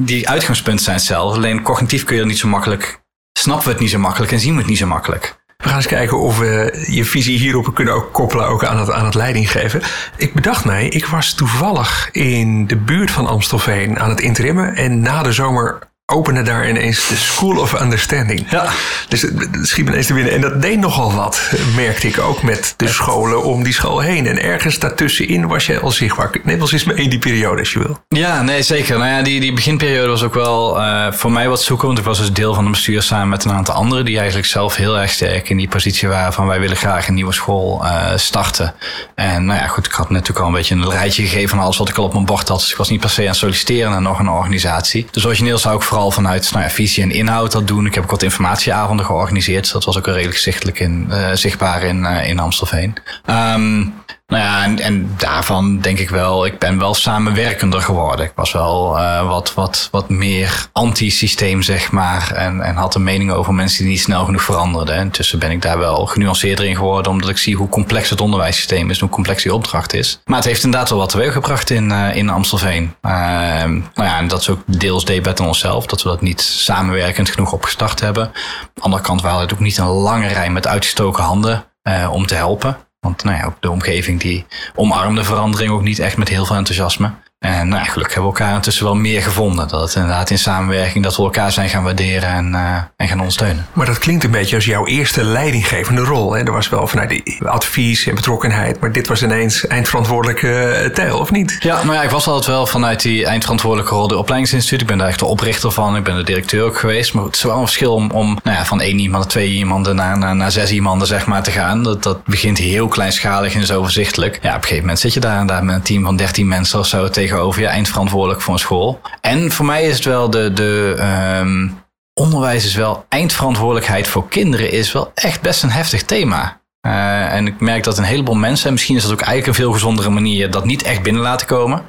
die uitgangspunten zijn hetzelfde, alleen cognitief kun je er niet zo makkelijk, snappen we het niet zo makkelijk en zien we het niet zo makkelijk. We gaan eens kijken of we je visie hierop kunnen ook koppelen ook aan het, aan het leidinggeven. Ik bedacht mij, ik was toevallig in de buurt van Amstelveen aan het interimmen. En na de zomer opende daar ineens de School of Understanding. Ja. Dus het schiet me ineens te binnen. En dat deed nogal wat, merkte ik ook met de scholen om die school heen. En ergens daartussenin was je al zichtbaar. Neem ons eens mee in die periode als je wil. Ja, nee, zeker. Nou ja, die, die beginperiode was ook wel uh, voor mij wat zoeken. Want ik was dus deel van het bestuur samen met een aantal anderen... die eigenlijk zelf heel erg sterk in die positie waren van... wij willen graag een nieuwe school uh, starten. En nou ja, goed, ik had natuurlijk al een beetje een rijtje gegeven... van alles wat ik al op mijn bord had. Dus ik was niet per se aan het solliciteren naar nog een organisatie. Dus origineel zou ik vooral vanuit nou ja, visie en inhoud dat doen. Ik heb ook wat informatieavonden georganiseerd. dat was ook redelijk zichtelijk in, uh, zichtbaar in, uh, in Amstelveen. Um, nou ja, en, en daarvan denk ik wel, ik ben wel samenwerkender geworden. Ik was wel uh, wat, wat, wat meer anti-systeem, zeg maar. En, en had een mening over mensen die niet snel genoeg veranderden. En intussen ben ik daar wel genuanceerder in geworden, omdat ik zie hoe complex het onderwijssysteem is, hoe complex die opdracht is. Maar het heeft inderdaad wel wat teweeggebracht in, uh, in Amstelveen. Uh, nou ja, en dat is ook deels debat aan onszelf, dat we dat niet samenwerkend genoeg opgestart hebben. Aan de andere kant waren het ook niet een lange rij met uitgestoken handen om te helpen. Want nou ja, ook de omgeving die omarmde verandering ook niet echt met heel veel enthousiasme. En nou, gelukkig hebben we elkaar intussen wel meer gevonden. Dat het inderdaad in samenwerking dat we elkaar zijn gaan waarderen en, uh, en gaan ondersteunen. Maar dat klinkt een beetje als jouw eerste leidinggevende rol. Hè? Er was wel vanuit die advies en betrokkenheid, maar dit was ineens eindverantwoordelijke uh, tijl, of niet? Ja, maar ja, ik was altijd wel vanuit die eindverantwoordelijke rol de opleidingsinstituut. Ik ben daar echt de oprichter van. Ik ben de directeur ook geweest. Maar het is wel een verschil om, om nou ja, van één iemand naar twee iemanden naar, naar, naar zes iemanden zeg maar, te gaan. Dat, dat begint heel kleinschalig en is overzichtelijk. Ja, op een gegeven moment zit je daar en daar met een team van dertien mensen of zo tegen tegenover je eindverantwoordelijk voor een school. En voor mij is het wel de, de um, onderwijs is wel eindverantwoordelijkheid voor kinderen is wel echt best een heftig thema. Uh, en ik merk dat een heleboel mensen, en misschien is dat ook eigenlijk een veel gezondere manier, dat niet echt binnen laten komen.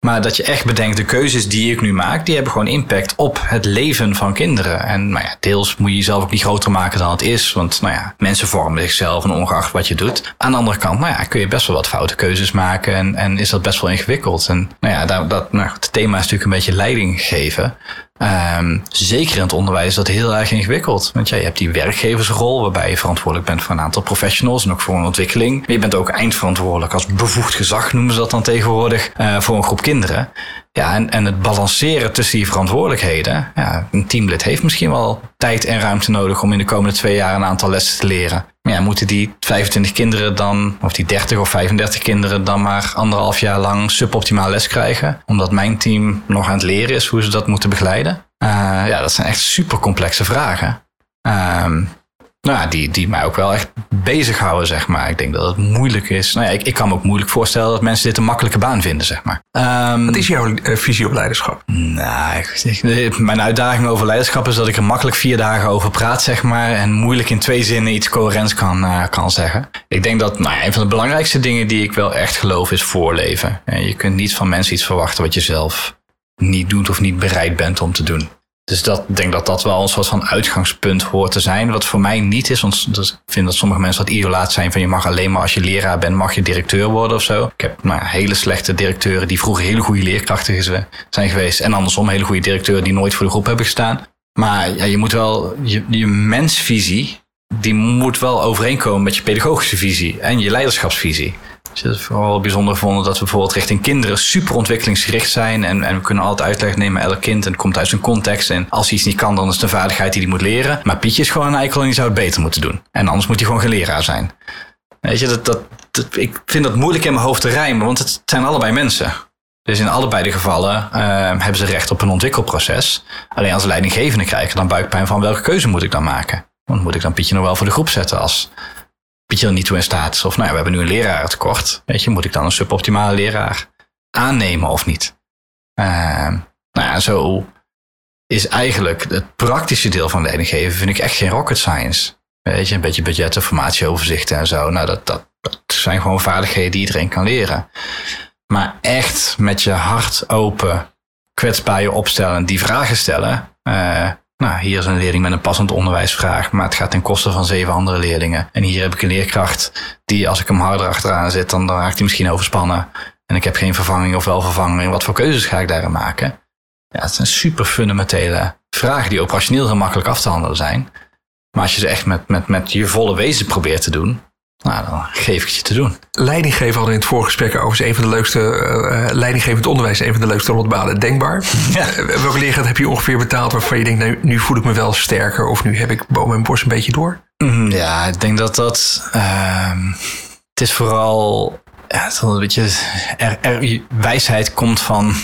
Maar dat je echt bedenkt, de keuzes die ik nu maak, die hebben gewoon impact op het leven van kinderen. En nou ja, deels moet je jezelf ook niet groter maken dan het is. Want nou ja, mensen vormen zichzelf en ongeacht wat je doet. Aan de andere kant, nou ja, kun je best wel wat foute keuzes maken. En, en is dat best wel ingewikkeld. En nou ja, dat, dat, nou, het thema is natuurlijk een beetje leiding geven. Um, zeker in het onderwijs is dat heel erg ingewikkeld. Want ja, je hebt die werkgeversrol waarbij je verantwoordelijk bent voor een aantal professionals en ook voor een ontwikkeling. Maar je bent ook eindverantwoordelijk als bevoegd gezag, noemen ze dat dan tegenwoordig, uh, voor een groep kinderen. Ja, en, en het balanceren tussen die verantwoordelijkheden. Ja, een teamlid heeft misschien wel tijd en ruimte nodig om in de komende twee jaar een aantal lessen te leren. Maar ja, moeten die 25 kinderen dan, of die 30 of 35 kinderen dan maar anderhalf jaar lang suboptimaal les krijgen? Omdat mijn team nog aan het leren is hoe ze dat moeten begeleiden? Uh, ja, dat zijn echt super complexe vragen. Um, nou ja, die, die mij ook wel echt bezighouden, zeg maar. Ik denk dat het moeilijk is. Nou ja, ik, ik kan me ook moeilijk voorstellen dat mensen dit een makkelijke baan vinden, zeg maar. Um, Wat is jouw uh, visie op leiderschap? Nou, ik, mijn uitdaging over leiderschap is dat ik er makkelijk vier dagen over praat, zeg maar. En moeilijk in twee zinnen iets coherents kan, uh, kan zeggen. Ik denk dat nou, een van de belangrijkste dingen die ik wel echt geloof is voorleven. je kunt niet van mensen iets verwachten wat je zelf niet doet of niet bereid bent om te doen. Dus dat, ik denk dat dat wel een soort van uitgangspunt hoort te zijn. Wat voor mij niet is, want dus ik vind dat sommige mensen wat idolaat zijn van je mag alleen maar als je leraar bent, mag je directeur worden of zo. Ik heb maar hele slechte directeuren die vroeger hele goede leerkrachten zijn geweest. En andersom hele goede directeuren die nooit voor de groep hebben gestaan. Maar ja, je moet wel, je, je mensvisie, die moet wel overeenkomen met je pedagogische visie en je leiderschapsvisie. Dus het vooral bijzonder gevonden dat we bijvoorbeeld richting kinderen super ontwikkelingsgericht zijn. En, en we kunnen altijd uitleg nemen, elk kind. En komt uit zijn context. En als hij iets niet kan, dan is het een vaardigheid die hij moet leren. Maar Pietje is gewoon een eikel en die zou het beter moeten doen. En anders moet hij gewoon geen leraar zijn. Weet je, dat, dat, ik vind dat moeilijk in mijn hoofd te rijmen, want het zijn allebei mensen. Dus in allebei de gevallen uh, hebben ze recht op een ontwikkelproces. Alleen als leidinggevende krijg ik dan buikpijn van welke keuze moet ik dan maken? Want moet ik dan Pietje nog wel voor de groep zetten als Pietje er niet toe in staat. Of nou ja, we hebben nu een leraar tekort. Weet je, moet ik dan een suboptimale leraar aannemen of niet? Uh, nou ja, zo is eigenlijk het praktische deel van leidinggeven vind ik echt geen rocket science. Weet je, een beetje budgetten, formatieoverzichten en zo. Nou, dat, dat, dat zijn gewoon vaardigheden die iedereen kan leren. Maar echt met je hart open, kwetsbaar je opstellen, die vragen stellen. Uh, nou, hier is een leerling met een passend onderwijsvraag, maar het gaat ten koste van zeven andere leerlingen. En hier heb ik een leerkracht die, als ik hem harder achteraan dan, dan raakt hij misschien overspannen. En ik heb geen vervanging of wel vervanging. Wat voor keuzes ga ik daarin maken? Ja, het zijn super fundamentele vragen die operationeel heel makkelijk af te handelen zijn. Maar als je ze echt met, met, met je volle wezen probeert te doen, nou, dan geef ik het je te doen. Leidinggeven hadden we in het voorgesprek over is een van de leukste, uh, leidinggevend onderwijs, een van de leukste rotbanen denkbaar. <laughs> Ja. Uh, welke leerkracht heb je ongeveer betaald waarvan je denkt, nou, nu voel ik me wel sterker of nu heb ik boven mijn borst een beetje door? Mm, ja, ik denk dat dat, uh, het is vooral ja, het is een beetje, er, er, wijsheid komt van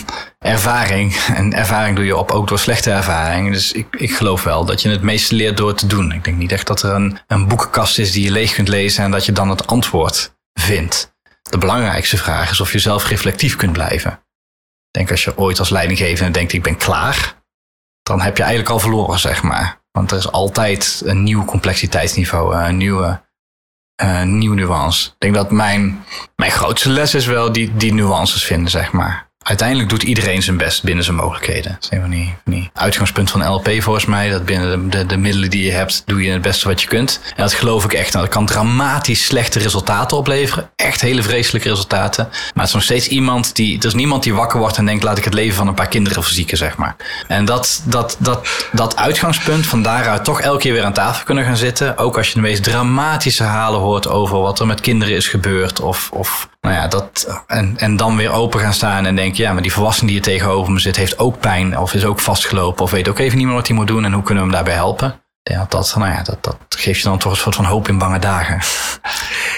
ervaring. En ervaring doe je op ook door slechte ervaring. Dus ik, ik geloof wel dat je het meeste leert door te doen. Ik denk niet echt dat er een, een boekenkast is die je leeg kunt lezen en dat je dan het antwoord vindt. De belangrijkste vraag is of je zelf reflectief kunt blijven. Ik denk als je ooit als leidinggevende denkt ik ben klaar, dan heb je eigenlijk al verloren, zeg maar. Want er is altijd een nieuw complexiteitsniveau, een nieuwe uh, nieuwe nuance. Ik denk dat mijn, mijn grootste les is wel die, die nuances vinden, zeg maar uiteindelijk doet iedereen zijn best binnen zijn mogelijkheden. Dat is een van die, uitgangspunt van LP volgens mij. Dat binnen de, de, de, middelen die je hebt, doe je het beste wat je kunt. En dat geloof ik echt. Nou, dat kan dramatisch slechte resultaten opleveren. Echt hele vreselijke resultaten. Maar het is nog steeds iemand die... Er is niemand die wakker wordt en denkt... laat ik het leven van een paar kinderen verzieken, zeg maar. En dat, dat, dat, dat uitgangspunt, van daaruit toch elke keer weer aan tafel kunnen gaan zitten. Ook als je de meest dramatische verhalen hoort over wat er met kinderen is gebeurd. Of, of nou ja, dat, en, en dan weer open gaan staan en denken, ja, maar die volwassene die er tegenover me zit, heeft ook pijn of is ook vastgelopen of weet ook even niet meer wat hij moet doen en hoe kunnen we hem daarbij helpen. Ja, dat, nou ja, dat, dat geeft je dan toch een soort van hoop in bange dagen. <laughs>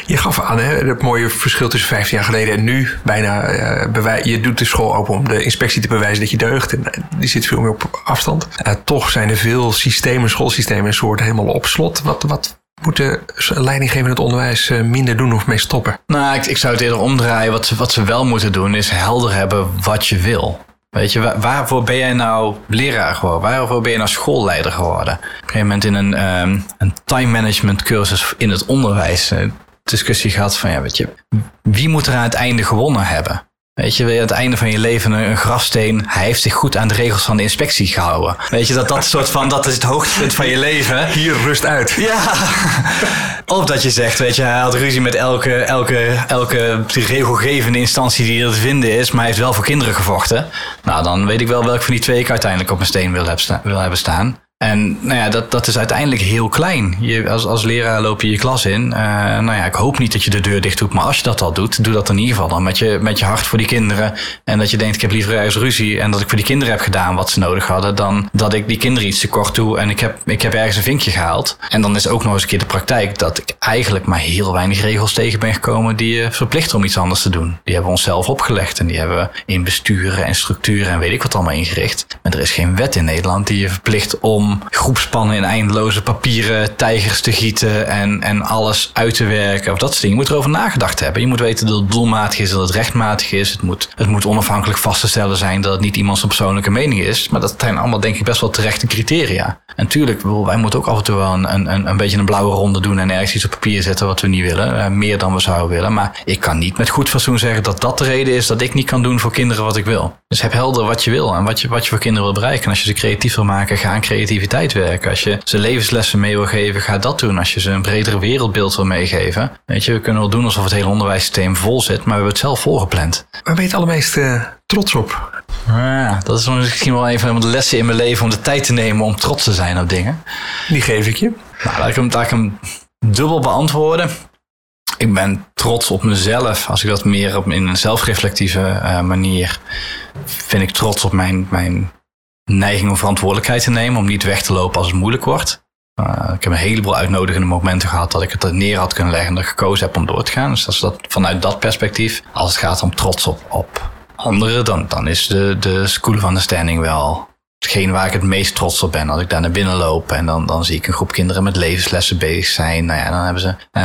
Je gaf aan hè, het mooie verschil tussen 15 jaar geleden en nu. Bijna, bewij je doet de school open om de inspectie te bewijzen dat je deugt. En eh, die zit veel meer op afstand. Uh, toch zijn er veel systemen, schoolsystemen, soort helemaal op slot. Wat, wat, moeten leidinggevenden het onderwijs eh, minder doen of mee stoppen? Nou, ik, ik zou het eerder omdraaien. Wat ze, wat ze wel moeten doen is helder hebben wat je wil. Weet je, waarvoor ben jij nou leraar geworden? Waarvoor ben je nou schoolleider geworden? Op een gegeven moment in een, um, een time management cursus in het onderwijs uh, discussie gehad van, ja, weet je, wie moet er aan het einde gewonnen hebben? Weet je, wil je aan het einde van je leven een, een grafsteen. Hij heeft zich goed aan de regels van de inspectie gehouden. Weet je, dat dat soort van, dat is het hoogtepunt van je leven. Hier rust uit. Ja. Of dat je zegt, weet je, hij had ruzie met elke, elke, elke regelgevende instantie die er te vinden is, maar hij heeft wel voor kinderen gevochten. Nou, dan weet ik wel welke van die twee ik uiteindelijk op mijn steen wil, heb wil hebben staan. En nou ja, dat, dat is uiteindelijk heel klein. Je, als, als leraar loop je je klas in. Eh, nou ja, ik hoop niet dat je de deur dicht doet. Maar als je dat al doet, doe dat in ieder geval dan met je, met je hart voor die kinderen. En dat je denkt, ik heb liever ergens ruzie. En dat ik voor die kinderen heb gedaan wat ze nodig hadden. Dan dat ik die kinderen iets te kort doe. En ik heb, ik heb ergens een vinkje gehaald. En dan is ook nog eens een keer de praktijk dat ik eigenlijk maar heel weinig regels tegen ben gekomen. die je verplichten om iets anders te doen. Die hebben we onszelf opgelegd. En die hebben we in besturen en structuren en weet ik wat allemaal ingericht. Maar er is geen wet in Nederland die je verplicht om groepspannen in eindeloze papieren tijgers te gieten en, en alles uit te werken of dat soort dingen. Je moet erover nagedacht hebben. Je moet weten dat het doelmatig is, dat het rechtmatig is. Het moet, het moet onafhankelijk vast te stellen zijn dat het niet iemands persoonlijke mening is. Maar dat zijn allemaal denk ik best wel terechte criteria. En tuurlijk, wij moeten ook af en toe wel een, een, een beetje een blauwe ronde doen en ergens iets op papier zetten wat we niet willen. Eh, meer dan we zouden willen. Maar ik kan niet met goed fatsoen zeggen dat dat de reden is dat ik niet kan doen voor kinderen wat ik wil. Dus heb helder wat je wil en wat je, wat je voor kinderen wil bereiken. En als je ze creatief wil maken, ga aan creativiteit werken. Als je ze levenslessen mee wil geven, ga dat doen. Als je ze een bredere wereldbeeld wil meegeven. Weet je, we kunnen wel doen alsof het hele onderwijssysteem vol zit, maar we hebben het zelf volgepland. Waar ben je het allermeest eh, trots op? Ja, dat is misschien wel een van de lessen in mijn leven om de tijd te nemen om trots te zijn op dingen. Die geef ik je. Nou, laat ik hem, laat ik hem dubbel beantwoorden. Ik ben trots op mezelf. Als ik dat meer op, in een zelfreflectieve eh, manier. vind ik trots op mijn, mijn neiging om verantwoordelijkheid te nemen. Om niet weg te lopen als het moeilijk wordt. Ik heb een heleboel uitnodigende momenten gehad dat ik het er neer had kunnen leggen en ik gekozen heb om door te gaan. Dus dat dat, vanuit dat perspectief. Als het gaat om trots op, op anderen, dan, dan is de, de School of Understanding wel hetgeen waar ik het meest trots op ben. Als ik daar naar binnen loop en dan, dan zie ik een groep kinderen met levenslessen bezig zijn. Nou ja, dan hebben ze, uh,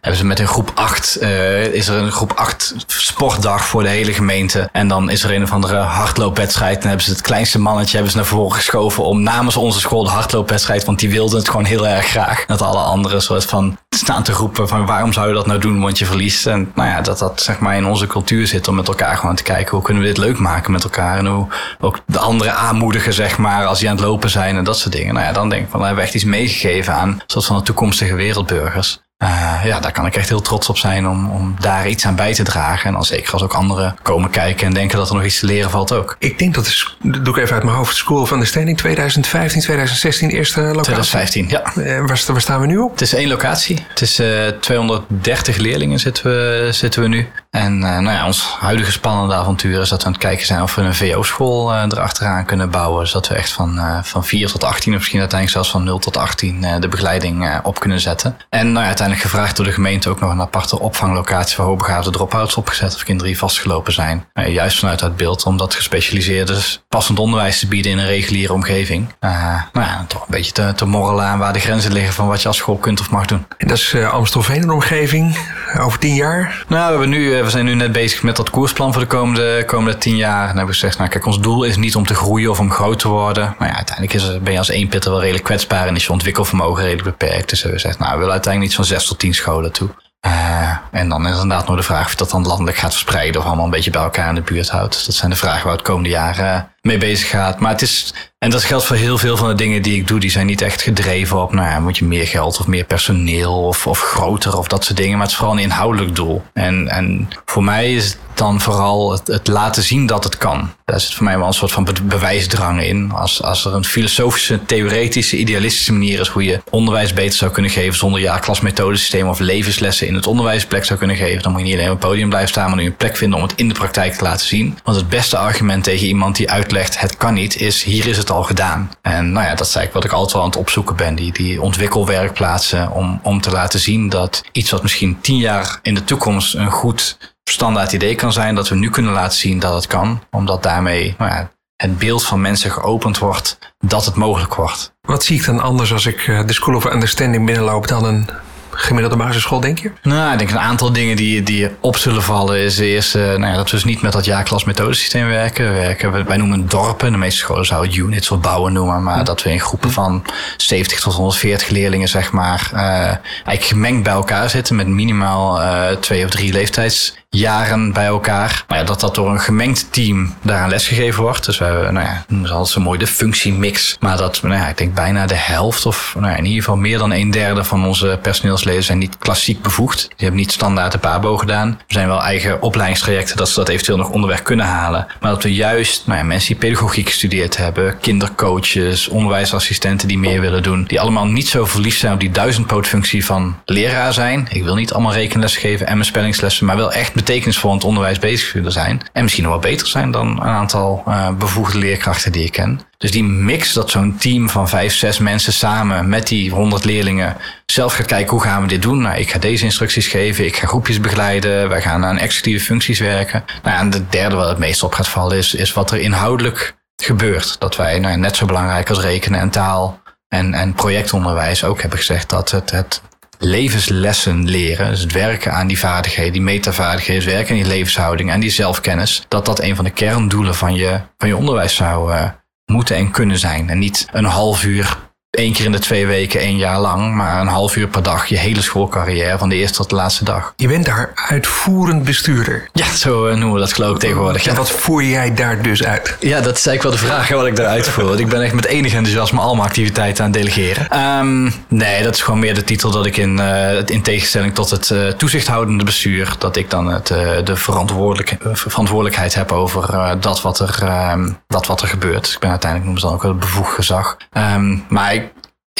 hebben ze met een groep 8, uh, is er een groep 8 sportdag voor de hele gemeente. En dan is er een of andere hardloopwedstrijd. En hebben ze het kleinste mannetje hebben ze naar voren geschoven om namens onze school de hardloopwedstrijd, want die wilden het gewoon heel erg graag. Dat alle anderen soort van staan te roepen van waarom zou je dat nou doen, want je verliest. En nou ja, dat dat zeg maar in onze cultuur zit om met elkaar gewoon te kijken hoe kunnen we dit leuk maken met elkaar. En hoe ook de anderen aanmoedigen, zeg maar, als die aan het lopen zijn en dat soort dingen. Nou ja, dan denk ik van, dan hebben we echt iets meegegeven aan een soort van de toekomstige wereldburgers. Uh, ja, daar kan ik echt heel trots op zijn om, om daar iets aan bij te dragen. En dan zeker als ook anderen komen kijken en denken dat er nog iets te leren valt ook. Ik denk dat is, dat doe ik even uit mijn hoofd, School of Understanding 2015, 2016, eerste locatie. 2015, ja. Uh, waar, waar, staan we nu op? Het is één locatie. Het is uh, 230 leerlingen zitten we, zitten we nu. En uh, nou ja, ons huidige spannende avontuur is dat we aan het kijken zijn of we een VO-school uh, erachteraan kunnen bouwen. Zodat we echt van, uh, van 4 tot 18 of misschien uiteindelijk zelfs van 0 tot 18 de begeleiding op kunnen zetten. En nou ja, uiteindelijk gevraagd door de gemeente ook nog een aparte opvanglocatie voor hoogbegaafde drop-outs opgezet of kinderen die vastgelopen zijn. juist vanuit dat beeld om dat gespecialiseerde passend onderwijs te bieden in een reguliere omgeving. nou ja, toch een beetje te, te morrelen aan waar de grenzen liggen van wat je als school kunt of mag doen. En dat is Amstelveen een omgeving over 10 jaar? Nou, we hebben nu we zijn nu net bezig met dat koersplan voor de komende, komende tien jaar. En hebben we gezegd, nou kijk, ons doel is niet om te groeien of om groot te worden. Maar ja, uiteindelijk is ben je als één pitter wel redelijk kwetsbaar en is je ontwikkelvermogen redelijk beperkt. Dus we hebben gezegd, nou, we willen uiteindelijk iets van zes tot tien scholen toe. Uh, en dan is inderdaad nog de vraag of je dat dan landelijk gaat verspreiden of allemaal een beetje bij elkaar in de buurt houdt. Dus dat zijn de vragen waar het komende jaar mee bezig gaat. Maar het is, en dat geldt voor heel veel van de dingen die ik doe, die zijn niet echt gedreven op, nou ja, moet je meer geld of meer personeel of, of groter of dat soort dingen. Maar het is vooral een inhoudelijk doel. En, en voor mij is het dan vooral het, laten zien dat het kan. Daar zit voor mij wel een soort van be bewijsdrang in. Als, als er een filosofische, theoretische, idealistische manier is hoe je onderwijs beter zou kunnen geven zonder ja-klasmethodesysteem of levenslessen in het onderwijs zou kunnen geven, dan moet je niet alleen op het podium blijven staan, maar nu een plek vinden om het in de praktijk te laten zien. Want het beste argument tegen iemand die uitlegt het kan niet, is hier is het al gedaan. En nou ja, dat is eigenlijk wat ik altijd wel aan het opzoeken ben. Die, die ontwikkelwerkplaatsen om, om te laten zien dat iets wat misschien tien jaar in de toekomst een goed standaard idee kan zijn, dat we nu kunnen laten zien dat het kan. Omdat daarmee nou ja, het beeld van mensen geopend wordt dat het mogelijk wordt. Wat zie ik dan anders als ik de School of Understanding binnenloop dan een gemiddelde basisschool, denk je? Nou, ik denk een aantal dingen die, die op zullen vallen is eerst uh, nou ja, dat we dus niet met dat jaarklas methodesysteem werken. We werken. Wij noemen dorpen. De meeste scholen zouden units of bouwen noemen, maar dat we in groepen van 70 tot 140 leerlingen, zeg maar, uh, eigenlijk gemengd bij elkaar zitten met minimaal uh, twee of drie leeftijds jaren bij elkaar. Maar ja, dat dat door een gemengd team daaraan lesgegeven wordt. Dus we hebben, nou ja, noemen ze altijd zo mooi de functiemix. Maar dat, nou ja, ik denk bijna de helft of nou ja, in ieder geval meer dan een derde van onze zijn niet klassiek bevoegd. Die hebben niet standaard de PABO gedaan. Er zijn wel eigen opleidingstrajecten dat ze dat eventueel nog onderweg kunnen halen. Maar dat we juist nou ja, mensen die pedagogiek gestudeerd hebben, kindercoaches, onderwijsassistenten die meer willen doen, die allemaal niet zo verliefd zijn op die duizendpootfunctie van leraar zijn. Ik wil niet allemaal rekenles geven en mijn spellingslessen, maar wel echt betekenisvol in het onderwijs bezig zijn. En misschien nog wel beter zijn dan een aantal uh, bevoegde leerkrachten die ik ken. Dus die mix dat zo'n team van vijf, zes mensen samen met die honderd leerlingen zelf gaat kijken hoe gaan we dit doen. Nou, ik ga deze instructies geven, ik ga groepjes begeleiden, wij gaan aan executieve functies werken. Nou, en de derde wat het meest op gaat vallen is, is wat er inhoudelijk gebeurt. Dat wij nou, net zo belangrijk als rekenen en taal en, en projectonderwijs ook hebben gezegd dat het, het levenslessen leren, dus het werken aan die vaardigheden, die metavaardigheden, het werken aan die levenshouding en die zelfkennis, dat dat een van de kerndoelen van je, van je onderwijs zou uh, moeten en kunnen zijn. En niet een half uur één keer in de twee weken, één jaar lang, maar een half uur per dag je hele schoolcarrière van de eerste tot de laatste dag. Je bent daar uitvoerend bestuurder. Ja, zo eh, noemen we dat geloof ik tegenwoordig. En wat voer jij daar dus uit? Ja, dat is eigenlijk wel de vraag wat ik daaruit voer. ik ben echt met enig enthousiasme allemaal activiteiten aan het delegeren. Um, nee, dat is gewoon meer de titel dat ik in, uh, in tegenstelling tot het uh, toezichthoudende bestuur, dat ik dan het, de verantwoordelijk, verantwoordelijkheid heb over dat, wat er, um, dat wat er gebeurt. Ik ben uiteindelijk noemen ze dan ook wel het bevoegd gezag. Um, maar ik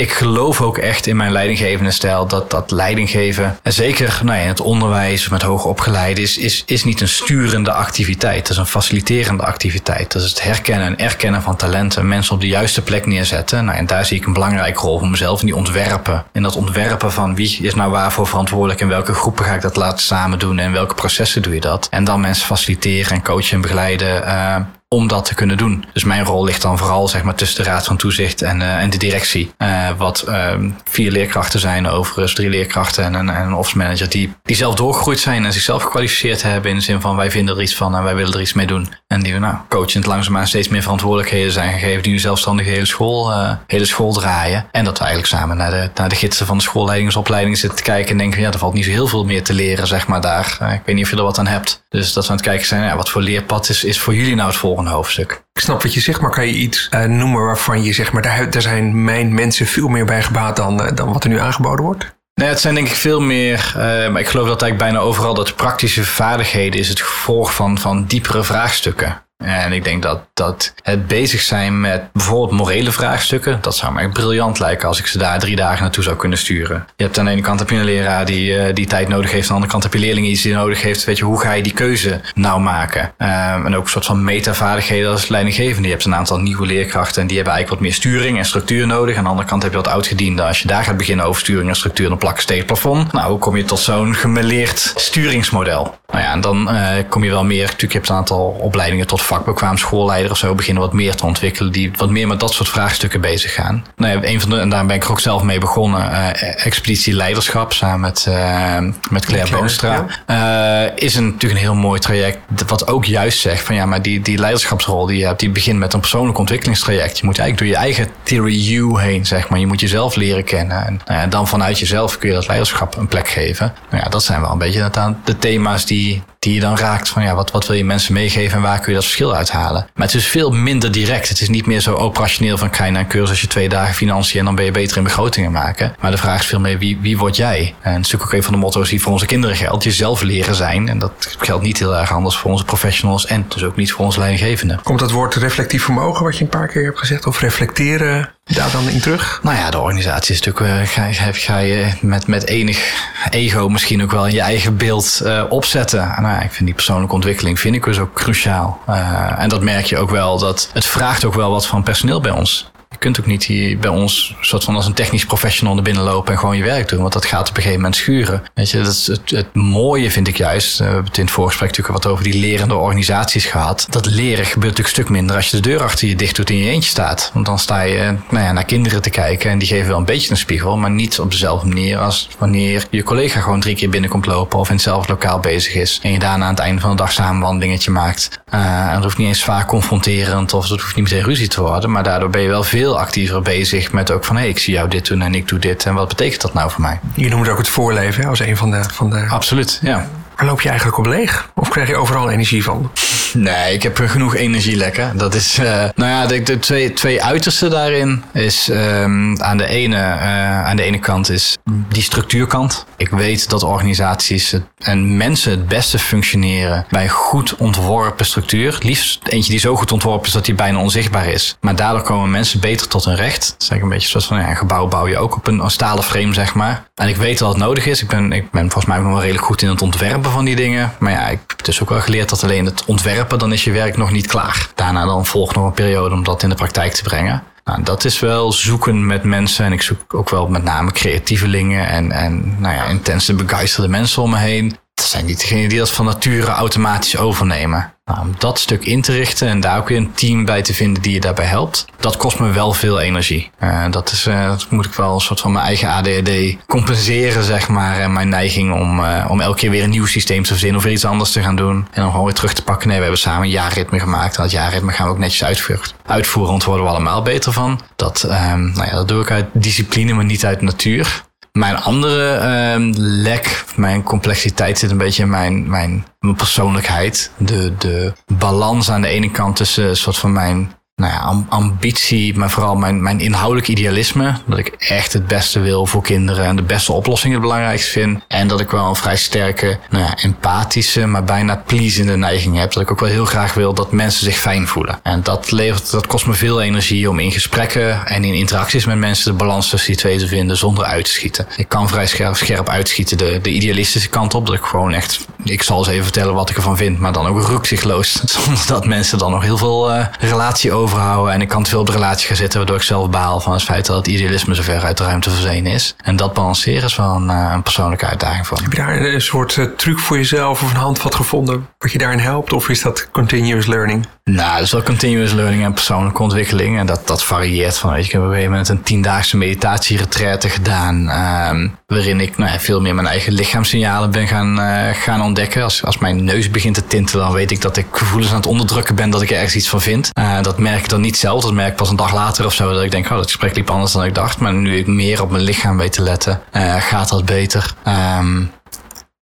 ik geloof ook echt in mijn leidinggevende stijl dat dat leidinggeven, en zeker nou ja, in het onderwijs met hoogopgeleid is, is, is niet een sturende activiteit. Dat is een faciliterende activiteit. Dat is het herkennen en erkennen van talenten, mensen op de juiste plek neerzetten. Nou, en daar zie ik een belangrijke rol voor mezelf in die ontwerpen. In dat ontwerpen van wie is nou waarvoor verantwoordelijk en welke groepen ga ik dat laten samen doen en welke processen doe je dat. En dan mensen faciliteren en coachen en begeleiden. Uh, om dat te kunnen doen. Dus mijn rol ligt dan vooral zeg maar, tussen de Raad van Toezicht en, uh, en de directie. Uh, wat uh, vier leerkrachten zijn, overigens drie leerkrachten en, en, en een office manager die, die zelf doorgegroeid zijn en zichzelf gekwalificeerd hebben in de zin van wij vinden er iets van en wij willen er iets mee doen. En die we nou coachend langzaamaan steeds meer verantwoordelijkheden zijn gegeven die nu zelfstandig hele school, hele school draaien. En dat we eigenlijk samen naar de, naar de gidsen van de schoolleidingsopleiding zitten te kijken en denken ja, er valt niet zo heel veel meer te leren zeg maar daar. ik weet niet of je er wat aan hebt. Dus dat we aan het kijken zijn, ja, wat voor leerpad is, is voor jullie nou het volgende? Hoofdstuk. Ik snap wat je zegt, maar kan je iets uh, noemen waarvan je zegt, maar daar, daar zijn mijn mensen veel meer bij gebaat dan, uh, dan wat er nu aangeboden wordt? Nee, het zijn denk ik veel meer, uh, maar ik geloof dat eigenlijk bijna overal dat praktische vaardigheden is het gevolg van, van diepere vraagstukken. En ik denk dat, dat het bezig zijn met bijvoorbeeld morele vraagstukken, dat zou mij briljant lijken als ik ze daar drie dagen naartoe zou kunnen sturen. Je hebt aan de ene kant heb je een leraar die, uh, die tijd nodig heeft, aan de andere kant heb je leerlingen die nodig heeft. Weet je, hoe ga je die keuze nou maken? Um, en ook een soort van metavaardigheden als leidinggevende. Je hebt een aantal nieuwe leerkrachten en die hebben eigenlijk wat meer sturing en structuur nodig. Aan de andere kant heb je wat oudgediende. Als je daar gaat beginnen over sturing en structuur, dan plakken steeds plafond. Nou, hoe kom je tot zo'n gemeleerd sturingsmodel? Nou ja, en dan uh, kom je wel meer, natuurlijk, je hebt een aantal opleidingen tot vakbekwaam schoolleider of zo beginnen wat meer te ontwikkelen. Die wat meer met dat soort vraagstukken bezig gaan. Nou ja, een van de, en daar ben ik er ook zelf mee begonnen. Uh, Expeditie Leiderschap samen met, uh, met Claire Boonstra. Ja. Is een, natuurlijk een heel mooi traject. Wat ook juist zegt van ja, maar die, die leiderschapsrol die je hebt, die begint met een persoonlijk ontwikkelingstraject. Je moet eigenlijk door je eigen theory you heen, zeg maar. Je moet jezelf leren kennen. En dan vanuit jezelf kun je dat leiderschap een plek geven. Nou ja, dat zijn wel een beetje de thema's die, и die je dan raakt van ja, wat, wat wil je mensen meegeven en waar kun je dat verschil uithalen. Maar het is veel minder direct. Het is niet meer zo operationeel van krijg je een cursus je twee dagen financiën en dan ben je beter in begrotingen maken. Maar de vraag is veel meer wie, wie word jij? En natuurlijk ook een van de motto's die voor onze kinderen geldt. Jezelf leren zijn. En dat geldt niet heel erg anders voor onze professionals en dus ook niet voor onze leidinggevenden. Komt dat woord reflectief vermogen wat je een paar keer hebt gezegd of reflecteren daar dan in terug? Nou ja, de organisatie is natuurlijk, uh, ga, ga, je met, met enig ego misschien ook wel in je eigen beeld uh, opzetten. Nou, ik vind die persoonlijke ontwikkeling vind ik dus ook cruciaal. Uh, en dat merk je ook wel, dat het vraagt ook wel wat van personeel bij ons. Kunt ook niet hier bij ons soort van als een technisch professional naar binnen lopen en gewoon je werk doen. Want dat gaat op een gegeven moment schuren. Weet je, dat het, het mooie vind ik juist. We hebben het in het voorgesprek natuurlijk wat over die lerende organisaties gehad. Dat leren gebeurt natuurlijk een stuk minder als je de deur achter je dicht doet en je eentje staat. Want dan sta je nou ja, naar kinderen te kijken en die geven wel een beetje een spiegel. Maar niet op dezelfde manier als wanneer je collega gewoon drie keer binnenkomt lopen of in hetzelfde lokaal bezig is. En je daarna aan het einde van de dag samen een wandelingetje maakt. Uh, en dat hoeft niet eens vaak confronterend of dat hoeft niet meteen ruzie te worden. Maar daardoor ben je wel veel actiever bezig met ook van hé, hey, ik zie jou dit doen en ik doe dit. En wat betekent dat nou voor mij? Je noemt ook het voorleven als een van de. Van de Absoluut, ja. Loop je eigenlijk op leeg? Of krijg je overal energie van? Nee, ik heb genoeg energie lekker. Dat is, uh, nou ja, de, de, twee, twee uitersten daarin is um, aan, de ene, uh, aan de ene kant is die structuurkant. Ik weet dat organisaties en mensen het beste functioneren bij goed ontworpen structuur. Liefst eentje die zo goed ontworpen is dat die bijna onzichtbaar is. Maar daardoor komen mensen beter tot hun recht. Dat is eigenlijk een beetje zoals van ja, een gebouw bouw je ook op een, een stalen frame, zeg maar. En ik weet dat het nodig is. Ik ben, ik ben volgens mij ook nog wel redelijk goed in het ontwerpen van die dingen. Maar ja, ik heb dus ook wel geleerd dat alleen het ontwerpen, dan is je werk nog niet klaar. Daarna dan volgt nog een periode om dat in de praktijk te brengen. Nou, dat is wel zoeken met mensen. En ik zoek ook wel met name creatievelingen en, en nou ja, intense, begeisterde mensen om me heen zijn niet degenen die dat van nature automatisch overnemen. Nou, om dat stuk in te richten en daar ook weer een team bij te vinden die je daarbij helpt, dat kost me wel veel energie. Uh, dat, is, dat moet ik wel een soort van mijn eigen ADHD compenseren, zeg maar. En mijn neiging om, uh, om elke keer weer een nieuw systeem te verzinnen of iets anders te gaan doen. En dan gewoon weer terug te pakken. Nee, we hebben samen een jaarritme gemaakt. En dat jaarritme gaan we ook netjes uitvoeren. Uitvoeren, want worden we allemaal beter van. Dat, um, nou ja, dat doe ik uit discipline, maar niet uit natuur. Mijn andere uh, lek, mijn complexiteit zit een beetje in mijn, mijn, mijn persoonlijkheid. De, de balans aan de ene kant tussen een soort van mijn nou ja, ambitie, maar vooral mijn, mijn inhoudelijk idealisme. Dat ik echt het beste wil voor kinderen en de beste oplossingen het belangrijkste vind. En dat ik wel een vrij sterke, nou ja, empathische, maar bijna pleasende neiging heb. Dat ik ook wel heel graag wil dat mensen zich fijn voelen. En dat levert, dat kost me veel energie om in gesprekken en in interacties met mensen de balans tussen die twee te vinden zonder uit te schieten. Ik kan vrij scherp, scherp uitschieten de, de idealistische kant op. Dat ik gewoon echt, ik zal eens even vertellen wat ik ervan vind, maar dan ook rukzichtloos. <laughs> Zonder dat mensen dan nog heel veel uh, relatie over overhouden. En ik kan te veel op de relatie gaan zitten, waardoor ik zelf baal van het feit dat het idealisme zo ver uit de ruimte verzenen is. En dat balanceren is wel een, eh, een persoonlijke uitdaging voor Heb je daar een soort uh, truc voor jezelf of een handvat gevonden wat je daarin helpt? Of is dat continuous learning? Nou, dat is wel continuous learning en persoonlijke ontwikkeling. En dat, dat varieert van, weet je, ik heb op een gegeven moment een tiendaagse meditatieretraite gedaan. Uh, waarin ik nou, veel meer mijn eigen lichaamssignalen ben gaan, uh, gaan ontdekken. Als, als mijn neus begint te tintelen, dan weet ik dat ik gevoelens aan het onderdrukken ben dat ik ergens iets van vind. Uh, dat merk ik dan niet zelf. Dat merk ik pas een dag later of zo. Dat ik denk, oh, dat gesprek liep anders dan ik dacht. Maar nu ik meer op mijn lichaam weet te letten, uh, gaat dat beter. Um,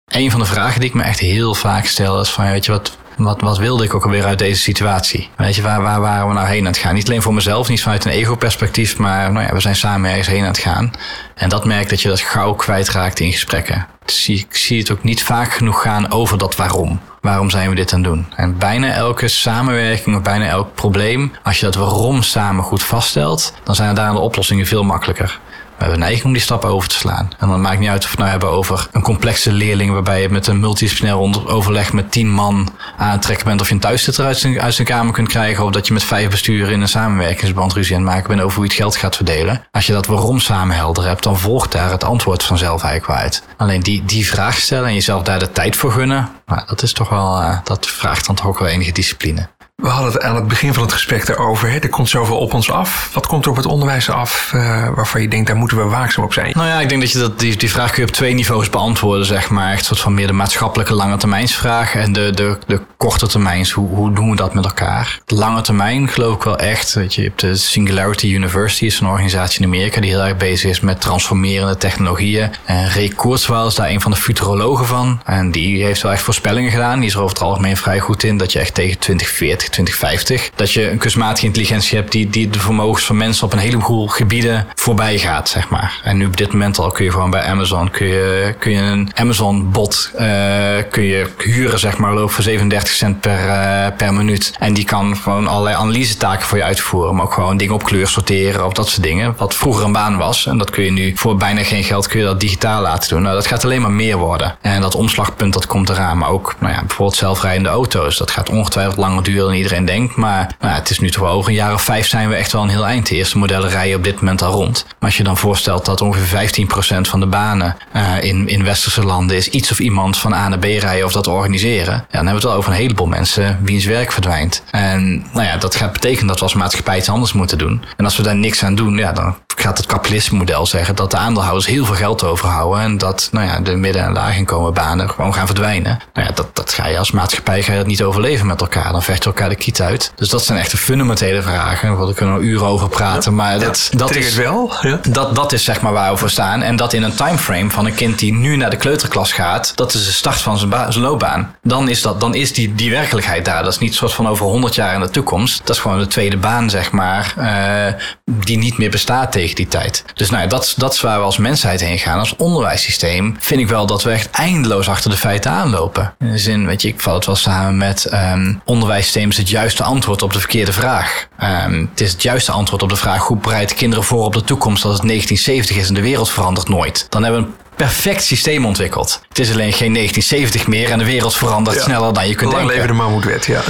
een van de vragen die ik me echt heel vaak stel is van, weet je wat, wat, wat wilde ik ook alweer uit deze situatie? Weet je, waar, waar waren we nou heen aan het gaan? Niet alleen voor mezelf, niet vanuit een ego-perspectief, maar nou ja, we zijn samen ergens heen aan het gaan. En dat merk dat je dat gauw kwijtraakt in gesprekken. Dus ik zie het ook niet vaak genoeg gaan over dat waarom. Waarom zijn we dit aan het doen? En bijna elke samenwerking of bijna elk probleem, als je dat waarom samen goed vaststelt, dan zijn daar de oplossingen veel makkelijker. We hebben neiging om die stappen over te slaan. En dan maakt niet uit of we het nou hebben over een complexe leerling waarbij je met een multidisciplinair overleg met tien man aan het trekken bent of je een thuiszitter uit zijn, uit zijn kamer kunt krijgen of dat je met vijf besturen in een samenwerkingsband ruzie aan het maken bent over hoe je het geld gaat verdelen. Als je dat waarom samen helder hebt, dan volgt daar het antwoord vanzelf eigenlijk uit. Alleen die, die vraag stellen en jezelf daar de tijd voor gunnen, nou, dat is toch wel, uh, dat vraagt dan toch ook wel enige discipline. We hadden het aan het begin van het gesprek erover. Hè? Er komt zoveel op ons af. Wat komt er op het onderwijs af uh, waarvan je denkt, daar moeten we waakzaam op zijn? Nou ja, ik denk dat je dat, die, die vraag kun je op twee niveaus beantwoorden, zeg maar. Echt soort van meer de maatschappelijke lange termijnsvraag en de, de, de korte termijns. Hoe, hoe doen we dat met elkaar? De lange termijn geloof ik wel echt. Je hebt de Singularity University, is een organisatie in Amerika die heel erg bezig is met transformerende technologieën. En Ray Kurzweil is daar een van de futurologen van. En die heeft wel echt voorspellingen gedaan. Die is er over het algemeen vrij goed in dat je echt tegen 2040 2050. Dat je een kunstmatige intelligentie hebt die, die de vermogens van mensen op een heleboel gebieden voorbij gaat, zeg maar. En nu op dit moment al kun je gewoon bij Amazon kun je, kun je een Amazon bot uh, kun je huren, zeg maar, loop voor 37 cent per, uh, per minuut. En die kan gewoon allerlei analyse taken voor je uitvoeren. Maar ook gewoon dingen op kleur sorteren of dat soort dingen. Wat vroeger een baan was. En dat kun je nu voor bijna geen geld kun je dat digitaal laten doen. Nou, dat gaat alleen maar meer worden. En dat omslagpunt dat komt eraan. Maar ook nou ja, bijvoorbeeld zelfrijdende auto's. Dat gaat ongetwijfeld langer duren iedereen denkt. Maar nou, het is nu toch wel over een jaar of vijf zijn we echt wel een heel eind. De eerste modellen rijden op dit moment al rond. Maar als je dan voorstelt dat ongeveer 15% van de banen uh, in, in westerse landen is iets of iemand van A naar B rijden of dat organiseren. Dan hebben we het wel over een heleboel mensen wiens werk verdwijnt. En nou ja, dat gaat betekenen dat we als maatschappij iets anders moeten doen. En als we daar niks aan doen, ja, dan gaat het kapitalisme model zeggen dat de aandeelhouders heel veel geld overhouden en dat nou ja, de midden- en laaginkomenbanen gewoon gaan verdwijnen. Nou ja, dat, dat ga je als maatschappij ga je dat niet overleven met elkaar. Dan vecht je elkaar de kiet uit. Dus dat zijn echt de fundamentele vragen. Daar kunnen we uren over praten. maar dat, dat is wel. Ja. Dat, dat is zeg maar waar we voor staan. En dat in een timeframe van een kind die nu naar de kleuterklas gaat, dat is de start van zijn, zijn loopbaan. Dan is, dat, dan is die, die werkelijkheid daar. Dat is niet soort van over 100 jaar in de toekomst. Dat is gewoon de tweede baan, zeg maar, uh, die niet meer bestaat tegen die tijd. Dus nou ja, dat, dat is waar we als mensheid heen gaan. Als onderwijssysteem vind ik wel dat we echt eindeloos achter de feiten aanlopen. In de zin, weet je, ik val het wel samen met um, onderwijssysteem is het juiste antwoord op de verkeerde vraag. Um, het is het juiste antwoord op de vraag hoe bereid kinderen voor op de toekomst als het 1970 is en de wereld verandert nooit. Dan hebben we een perfect systeem ontwikkeld. Het is alleen geen 1970 meer en de wereld verandert sneller dan je kunt Lang denken. leven de mammoetwet, ja.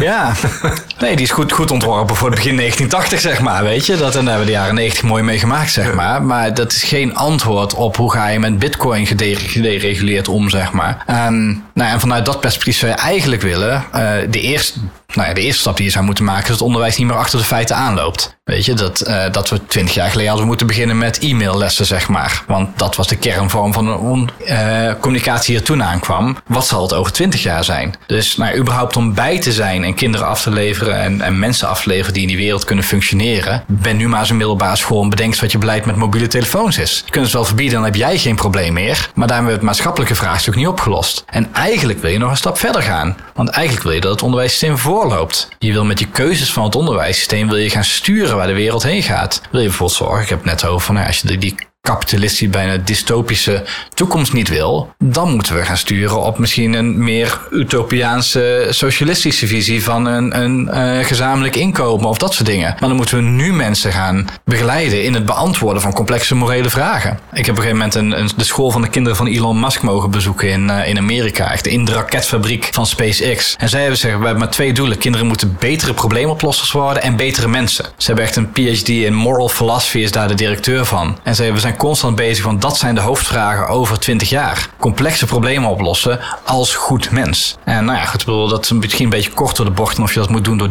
Ja, <laughs> nee, die is goed, goed ontworpen voor het begin 1980, zeg maar, weet je. Dat, en daar hebben we de jaren 90 mooi mee gemaakt, zeg maar. Maar dat is geen antwoord op hoe ga je met bitcoin gedereguleerd om, zeg maar. Um, nou, en vanuit dat perspectief zou je eigenlijk willen, uh, de eerste nou ja, de eerste stap die je zou moeten maken is dat het onderwijs niet meer achter de feiten aanloopt. Weet je, dat, uh, dat we twintig jaar geleden hadden moeten beginnen met e-maillessen, zeg maar. Want dat was de kernvorm van de uh, communicatie die er toen aankwam. Wat zal het over twintig jaar zijn? Dus nou, überhaupt om bij te zijn en kinderen af te leveren en, en mensen af te leveren die in die wereld kunnen functioneren. Ben nu maar eens een middelbare school en bedenk wat je beleid met mobiele telefoons is. Je kunt het wel verbieden, dan heb jij geen probleem meer. Maar daarmee hebben we het maatschappelijke vraagstuk niet opgelost. En eigenlijk wil je nog een stap verder gaan. Want eigenlijk wil je dat het onderwijssysteem voor loopt. Je wil met je keuzes van het onderwijssysteem wil je gaan sturen waar de wereld heen gaat. Wil je bijvoorbeeld zorgen, ik heb het net over van als je die kapitalistische, bijna dystopische toekomst niet wil, dan moeten we gaan sturen op misschien een meer utopiaanse socialistische visie van een, een uh, gezamenlijk inkomen of dat soort dingen. Maar dan moeten we nu mensen gaan begeleiden in het beantwoorden van complexe morele vragen. Ik heb op een gegeven moment een, de school van de kinderen van Elon Musk mogen bezoeken in, uh, in Amerika, echt in de raketfabriek van SpaceX. En zij hebben zeggen, we hebben maar twee doelen. Kinderen moeten betere probleemoplossers worden en betere mensen. Ze hebben echt een PhD in moral philosophy, is daar de directeur van. En ze hebben, we constant bezig, want dat zijn de hoofdvragen over 20 jaar. Complexe problemen oplossen als goed mens. En nou ja, goed, ik bedoel, dat is misschien een beetje kort door de bocht. Of je dat moet doen door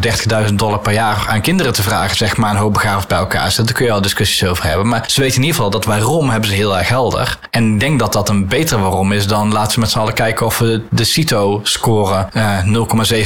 30.000 dollar per jaar aan kinderen te vragen, zeg maar, een hoop begaafd bij elkaar zitten. Daar kun je al discussies over hebben. Maar ze weten in ieder geval dat waarom hebben ze heel erg helder. En ik denk dat dat een beter waarom is dan laten we met z'n allen kijken of we de CITO-score uh,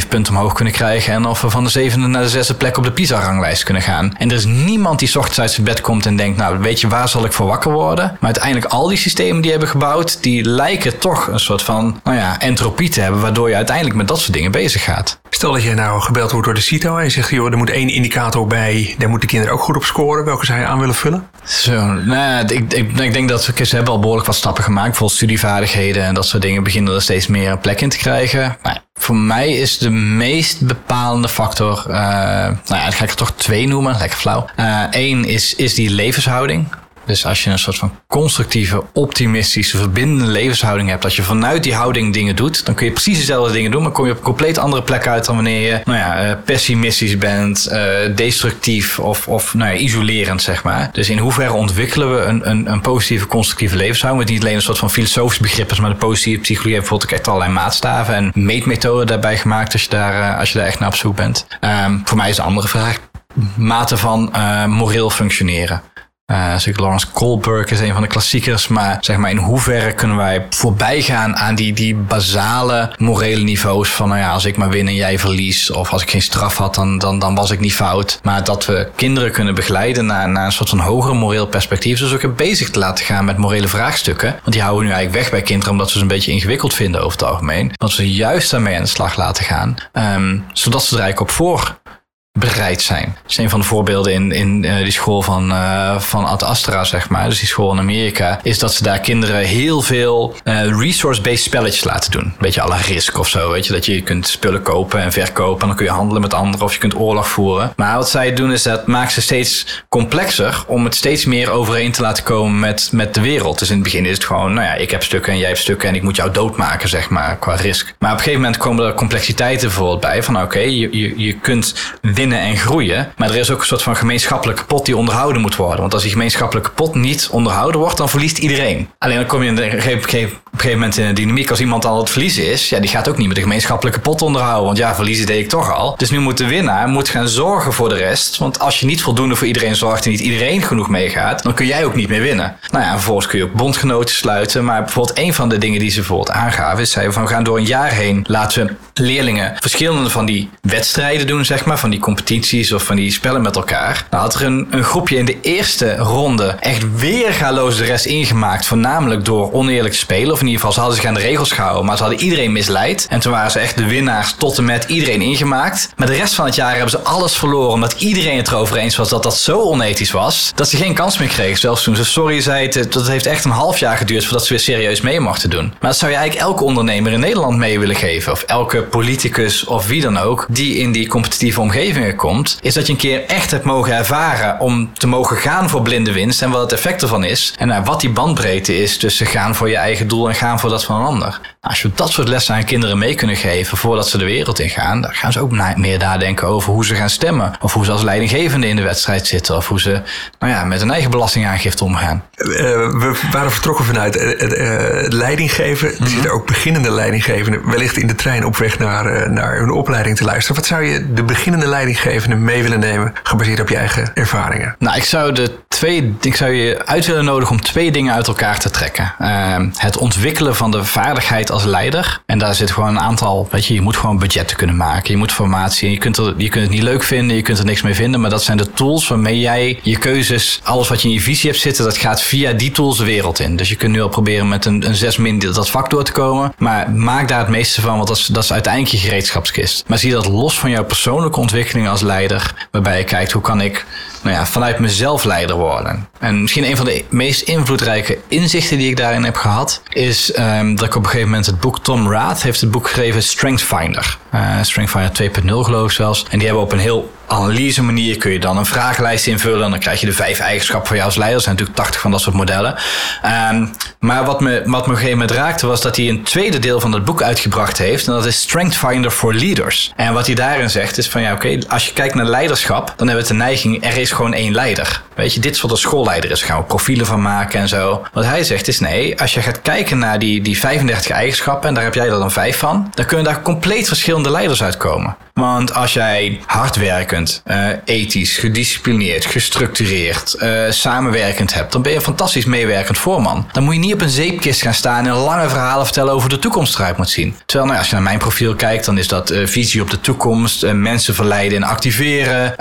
0,7 punten omhoog kunnen krijgen. En of we van de zevende naar de zesde plek op de PISA-ranglijst kunnen gaan. En er is niemand die ochtends uit zijn bed komt en denkt, nou weet je, waar zal ik voor wakker worden? Maar uiteindelijk al die systemen die hebben gebouwd, die lijken toch een soort van, nou ja, entropie te hebben, waardoor je uiteindelijk met dat soort dingen bezig gaat. Stel dat jij nou gebeld wordt door de CITO en je zegt, joh, er moet één indicator bij, daar moeten kinderen ook goed op scoren. Welke zou je aan willen vullen? Zo, nou, ik, ik, ik denk dat we, ze hebben al behoorlijk wat stappen gemaakt. Bijvoorbeeld studievaardigheden en dat soort dingen beginnen er steeds meer een plek in te krijgen. Maar voor mij is de meest bepalende factor, uh, nou ja, dan ga ik er toch twee noemen, lekker flauw. Eén uh, is, is die levenshouding. Dus als je een soort van constructieve, optimistische, verbindende levenshouding hebt, dat je vanuit die houding dingen doet, dan kun je precies dezelfde dingen doen, maar kom je op een compleet andere plek uit dan wanneer je, nou ja, uh, pessimistisch bent, uh, destructief of, of nou ja, isolerend, zeg maar. Dus in hoeverre ontwikkelen we een, een, een positieve, constructieve levenshouding, met niet alleen een soort van filosofisch begrip, maar de positieve psychologie heeft bijvoorbeeld echt allerlei maatstaven en meetmethoden daarbij gemaakt als je daar, uh, als je daar echt naar op zoek bent. Um, voor mij is de andere vraag mate van moreel functioneren. Uh, Lawrence Kohlberg is een van de klassiekers, maar zeg maar in hoeverre kunnen wij voorbij gaan aan die, die basale morele niveaus van, nou ja, als ik maar win en jij verlies, of als ik geen straf had, dan, dan, dan was ik niet fout. Maar dat we kinderen kunnen begeleiden naar, naar een soort van hoger moreel perspectief, dus ook bezig te laten gaan met morele vraagstukken. Want die houden we nu eigenlijk weg bij kinderen, omdat we ze een beetje ingewikkeld vinden over het algemeen. Dat we juist daarmee aan de slag laten gaan, um, zodat ze er eigenlijk op voor bereid zijn. Dat is een van de voorbeelden in, in uh, die school van, uh, van Ad Astra, zeg maar. Dus die school in Amerika. Is dat ze daar kinderen heel veel uh, resource-based spelletjes laten doen. Een beetje à la risk of zo, weet je. Dat je kunt spullen kopen en verkopen. En dan kun je handelen met anderen of je kunt oorlog voeren. Maar wat zij doen is dat maakt ze steeds complexer. Om het steeds meer overeen te laten komen met, met de wereld. Dus in het begin is het gewoon, nou ja, ik heb stukken en jij hebt stukken. En ik moet jou doodmaken, zeg maar, qua risk. Maar op een gegeven moment komen er complexiteiten bijvoorbeeld bij. Van oké, je, je, je kunt winnen en groeien. Maar er is ook een soort van gemeenschappelijke pot die onderhouden moet worden. Want als die gemeenschappelijke pot niet onderhouden wordt, dan verliest iedereen. Alleen dan kom je in een gegeven moment in de dynamiek, als iemand al het verliezen is, ja, die gaat ook niet met de gemeenschappelijke pot onderhouden. Want ja, verliezen deed ik toch al. Dus nu moet de winnaar moet gaan zorgen voor de rest. Want als je niet voldoende voor iedereen zorgt en niet iedereen genoeg meegaat, dan kun jij ook niet meer winnen. Nou ja, vervolgens kun je ook bondgenoten sluiten. Maar bijvoorbeeld een van de dingen die ze bijvoorbeeld aangaven, is zij van we gaan door een jaar heen laten we leerlingen verschillende van die wedstrijden doen, zeg maar, van die of van die spellen met elkaar. Nou had er een, een groepje in de eerste ronde echt weergaloos de rest ingemaakt, voornamelijk door oneerlijk spelen. Of in ieder geval, ze hadden zich aan de regels gehouden, maar ze hadden iedereen misleid. En toen waren ze echt de winnaars tot en met iedereen ingemaakt. Maar de rest van het jaar hebben ze alles verloren, omdat iedereen het erover eens was dat dat zo onethisch was, dat ze geen kans meer kregen. Zelfs toen ze sorry zeiden, dat heeft echt een half jaar geduurd voordat ze weer serieus mee mochten doen. Maar dat zou je eigenlijk elke ondernemer in Nederland mee willen geven, of elke politicus of wie dan ook, die in die competitieve komt, is dat je een keer echt hebt mogen ervaren om te mogen gaan voor blinde winst en wat het effect ervan is. En wat die bandbreedte is tussen gaan voor je eigen doel en gaan voor dat van een ander. Nou, als je dat soort lessen aan kinderen mee kunnen geven voordat ze de wereld ingaan, dan gaan ze ook meer nadenken over hoe ze gaan stemmen. Of hoe ze als leidinggevende in de wedstrijd zitten. Of hoe ze nou ja, met hun eigen belastingaangifte omgaan. Uh, we waren vertrokken vanuit uh, uh, leidinggeven. Er zitten ook beginnende leidinggevenden wellicht in de trein op weg naar, naar hun opleiding te luisteren. Wat zou je de beginnende leidinggevenden mee willen nemen, gebaseerd op je eigen ervaringen? Nou, ik zou, de twee, ik zou je uit willen nodigen om twee dingen uit elkaar te trekken. Ehm, het ontwikkelen van de vaardigheid als leider. En daar zit gewoon een aantal, weet je, je moet gewoon budgetten kunnen maken. Je moet formatie, je kunt, je kunt het niet leuk vinden, je kunt er niks mee vinden. Maar dat zijn de tools waarmee jij je keuzes, alles wat je in je visie hebt zitten, dat gaat via die tools de wereld in. Dus je kunt nu al proberen met een, een 6 min dat vak door te komen. Maar maak daar het meeste van, want dat is, dat is uiteindelijk je gereedschapskist. Maar zie dat los van jouw persoonlijke ontwikkeling als leider. Waarbij je kijkt, hoe kan ik nou ja, vanuit mezelf leider worden. En misschien een van de meest invloedrijke inzichten die ik daarin heb gehad, is um, dat ik op een gegeven moment het boek Tom Rath heeft het boek geschreven Strength Finder. Uh, Strength Finder 2.0 geloof ik zelfs. En die hebben op een heel analyse manier kun je dan een vragenlijst invullen. En dan krijg je de vijf eigenschappen van jou als leider. Er zijn natuurlijk 80 van dat soort modellen. Um, maar wat me, wat me op een gegeven moment raakte was dat hij een tweede deel van het boek uitgebracht heeft. En dat is Strength Finder for Leaders. En wat hij daarin zegt is van ja oké, als je kijkt naar leiderschap, dan hebben we de neiging, er is gewoon één leider. Weet je, dit is wat een gaan we profielen van maken en zo. Wat hij zegt is nee, als je gaat kijken naar die, die 35 eigenschappen, en daar heb jij er dan vijf van, dan kunnen daar compleet verschillende leiders uitkomen. Want als jij hardwerkend, uh, ethisch, gedisciplineerd, gestructureerd, uh, samenwerkend hebt, dan ben je een fantastisch meewerkend voorman. Dan moet je niet op een zeepkist gaan staan en lange verhalen vertellen over de toekomst eruit moet zien. Terwijl, nou, als je naar mijn profiel kijkt, dan is dat uh, visie op de toekomst, mensen verleiden en activeren,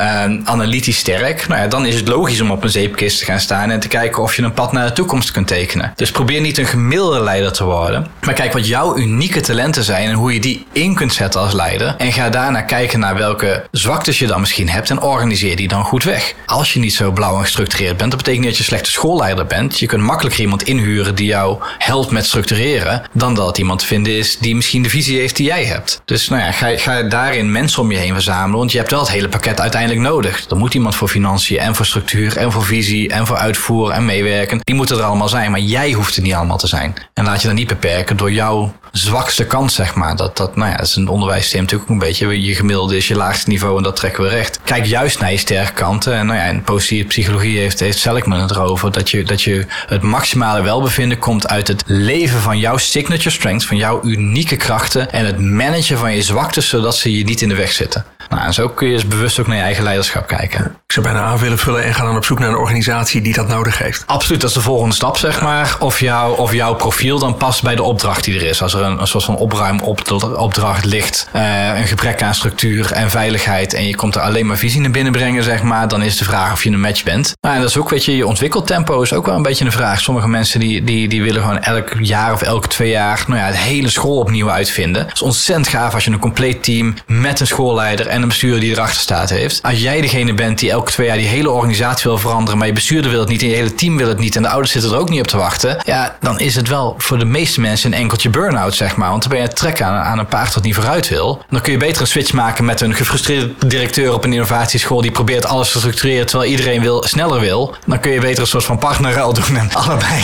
analytisch sterk. Nou ja, dan is het logisch om op een zeepkist te gaan staan en te kijken of je een pad naar de toekomst kunt tekenen. Dus probeer niet een gemiddelde leider te worden, maar kijk wat jouw unieke talenten zijn en hoe je die in kunt zetten als leider. En ga daarna kijken naar welke zwaktes je dan misschien hebt en organiseer die dan goed weg. Als je niet zo blauw en gestructureerd bent, dat betekent dat je slechte schoolleider bent. Je kunt makkelijker iemand inhuren die jou helpt met structureren, dan dat het iemand vinden is die misschien de visie heeft die jij hebt. Dus nou ja, ga, ga daarin mensen om je heen verzamelen, want je hebt wel het hele pakket uiteindelijk nodig. Er moet iemand voor financiën en voor structuur en voor visie en voor uitvoer en meewerken. Die moeten er allemaal zijn, maar jij hoeft er niet allemaal te zijn. En laat je dan niet beperken door jouw zwakste kant, zeg maar. Dat, dat, nou ja, is een onderwijssysteem natuurlijk ook een beetje. Je gemiddelde is je laagste niveau en dat trekken we recht. Kijk juist naar je sterke kanten. En nou ja, in positieve psychologie heeft, heeft Seligman het erover dat je, dat je het maximale welbevinden komt uit het leven van jouw signature strength, van jouw unieke krachten en het managen van je zwaktes, zodat ze je niet in de weg zitten. Nou, en zo kun je dus bewust ook naar je eigen leiderschap kijken. Ik zou bijna aan willen vullen en gaan dan op zoek naar een organisatie die dat nodig heeft. Absoluut, dat is de volgende stap, zeg maar. Of, jou, of jouw profiel dan past bij de opdracht die er is. Als er een, een soort van opruimopdracht ligt, uh, een gebrek aan structuur en veiligheid en je komt er alleen maar visie naar binnen brengen, zeg maar, dan is de vraag of je een match bent. Nou, en dat is ook, weet je, je ontwikkeltempo is ook wel een beetje een vraag. Sommige mensen die, die, die willen gewoon elk jaar of elke twee jaar, nou ja, het hele school opnieuw uitvinden. Het is ontzettend gaaf als je een compleet team met een schoolleider en een bestuurder die erachter staat heeft. Als jij degene bent die elke twee jaar die hele organisatie wil veranderen, maar je bestuurder wil het niet en je hele team wil het niet en de ouders zitten er ook niet op te wachten, ja, dan is het wel voor de meeste mensen een enkeltje burn-out, zeg maar. Want dan ben je het trek aan, aan een paard dat niet vooruit wil. Dan kun je beter een switch maken met een gefrustreerde directeur op een innovatieschool die probeert alles te structureren terwijl iedereen wil, sneller wil. Dan kun je beter een soort van partnerruil doen en <laughs> allebei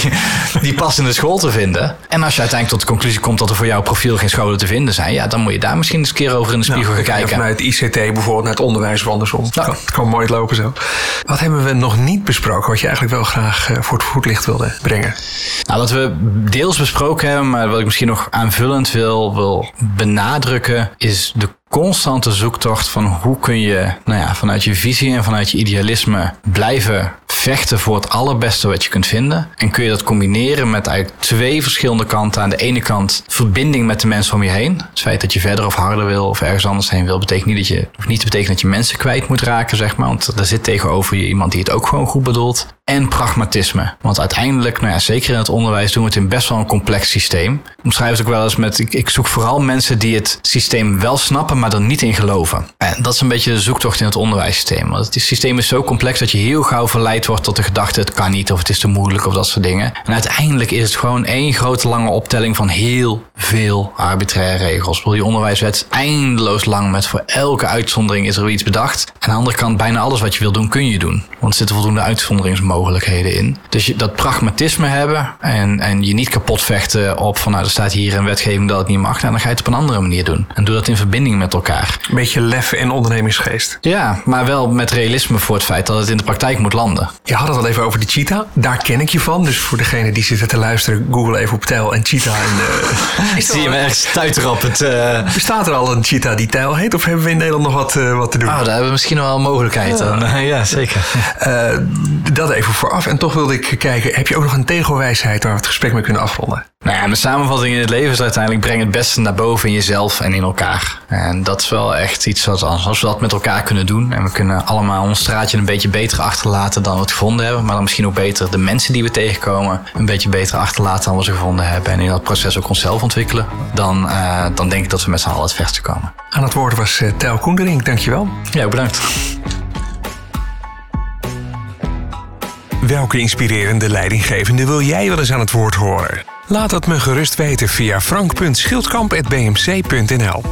die pas in de school te vinden. En als je uiteindelijk tot de conclusie komt dat er voor jouw profiel geen scholen te vinden zijn, ja, dan moet je daar misschien eens een keer over in de spiegel nou, gaan kijken. Vanuit ICT ICT bijvoorbeeld naar het onderwijs of andersom. Het kan mooi lopen zo. Wat hebben we nog niet besproken, wat je eigenlijk wel graag eh, voor het voetlicht wilde brengen? Nou, wat we deels besproken hebben, maar wat ik misschien nog aanvullend wil, wil benadrukken, is de constante zoektocht van hoe kun je nou ja, vanuit je visie en vanuit je idealisme blijven vechten voor het allerbeste wat je kunt vinden. En kun je dat combineren met eigenlijk twee verschillende kanten. Aan de ene kant verbinding met de mensen om je heen. Het feit dat je verder of harder wil of ergens anders heen wil, betekent niet dat je, niet te betekenen dat je mensen kwijt moet raken, zeg maar. Want er zit tegenover je iemand die het ook gewoon goed bedoelt. En pragmatisme. Want uiteindelijk, nou ja, zeker in het onderwijs, doen we het in best wel een complex systeem. Omschrijf het ook wel eens met, ik, ik zoek vooral mensen die het systeem wel snappen, maar er niet in geloven. En dat is een beetje de zoektocht in het onderwijssysteem. Want het systeem is zo complex dat je heel gauw verleid wordt tot de gedachte: het kan niet of het is te moeilijk of dat soort dingen. En uiteindelijk is het gewoon één grote lange optelling van heel veel arbitraire regels. Die onderwijswet is eindeloos lang met voor elke uitzondering is er iets bedacht. Aan de andere kant, bijna alles wat je wil doen, kun je doen. Want er zitten voldoende uitzonderingsmogelijkheden in. Dus je, dat pragmatisme hebben en, en je niet kapot vechten op van nou, er staat hier een wetgeving dat het niet mag. Nou, dan ga je het op een andere manier doen. En doe dat in verbinding met elkaar. Een beetje lef en ondernemingsgeest. Ja, maar wel met realisme voor het feit dat het in de praktijk moet landen. Je had het al even over de cheetah. Daar ken ik je van. Dus voor degene die zitten te luisteren, google even op Tijl en cheetah. En, uh, <laughs> ik zie hem op het... Uh... Bestaat er al een cheetah die Tijl heet? Of hebben we in Nederland nog wat, uh, wat te doen? Oh, daar hebben we misschien nog wel een mogelijkheid ja. dan. <laughs> ja, zeker. <laughs> dat even vooraf. En toch wilde ik kijken, heb je ook nog een tegelwijsheid waar we het gesprek mee kunnen afronden? Nou ja, mijn samenvatting in het leven is uiteindelijk breng het beste naar boven in jezelf en in elkaar. En dat is wel echt iets wat als we dat met elkaar kunnen doen. En we kunnen allemaal ons straatje een beetje beter achterlaten dan we het gevonden hebben. Maar dan misschien ook beter de mensen die we tegenkomen een beetje beter achterlaten dan we ze gevonden hebben. En in dat proces ook onszelf ontwikkelen. Dan, uh, dan denk ik dat we met z'n allen het verste komen. Aan het woord was uh, Tel Koendering. Dankjewel. Ja, bedankt. Welke inspirerende leidinggevende wil jij wel eens aan het woord horen? Laat het me gerust weten via frank.schildkamp.bmc.nl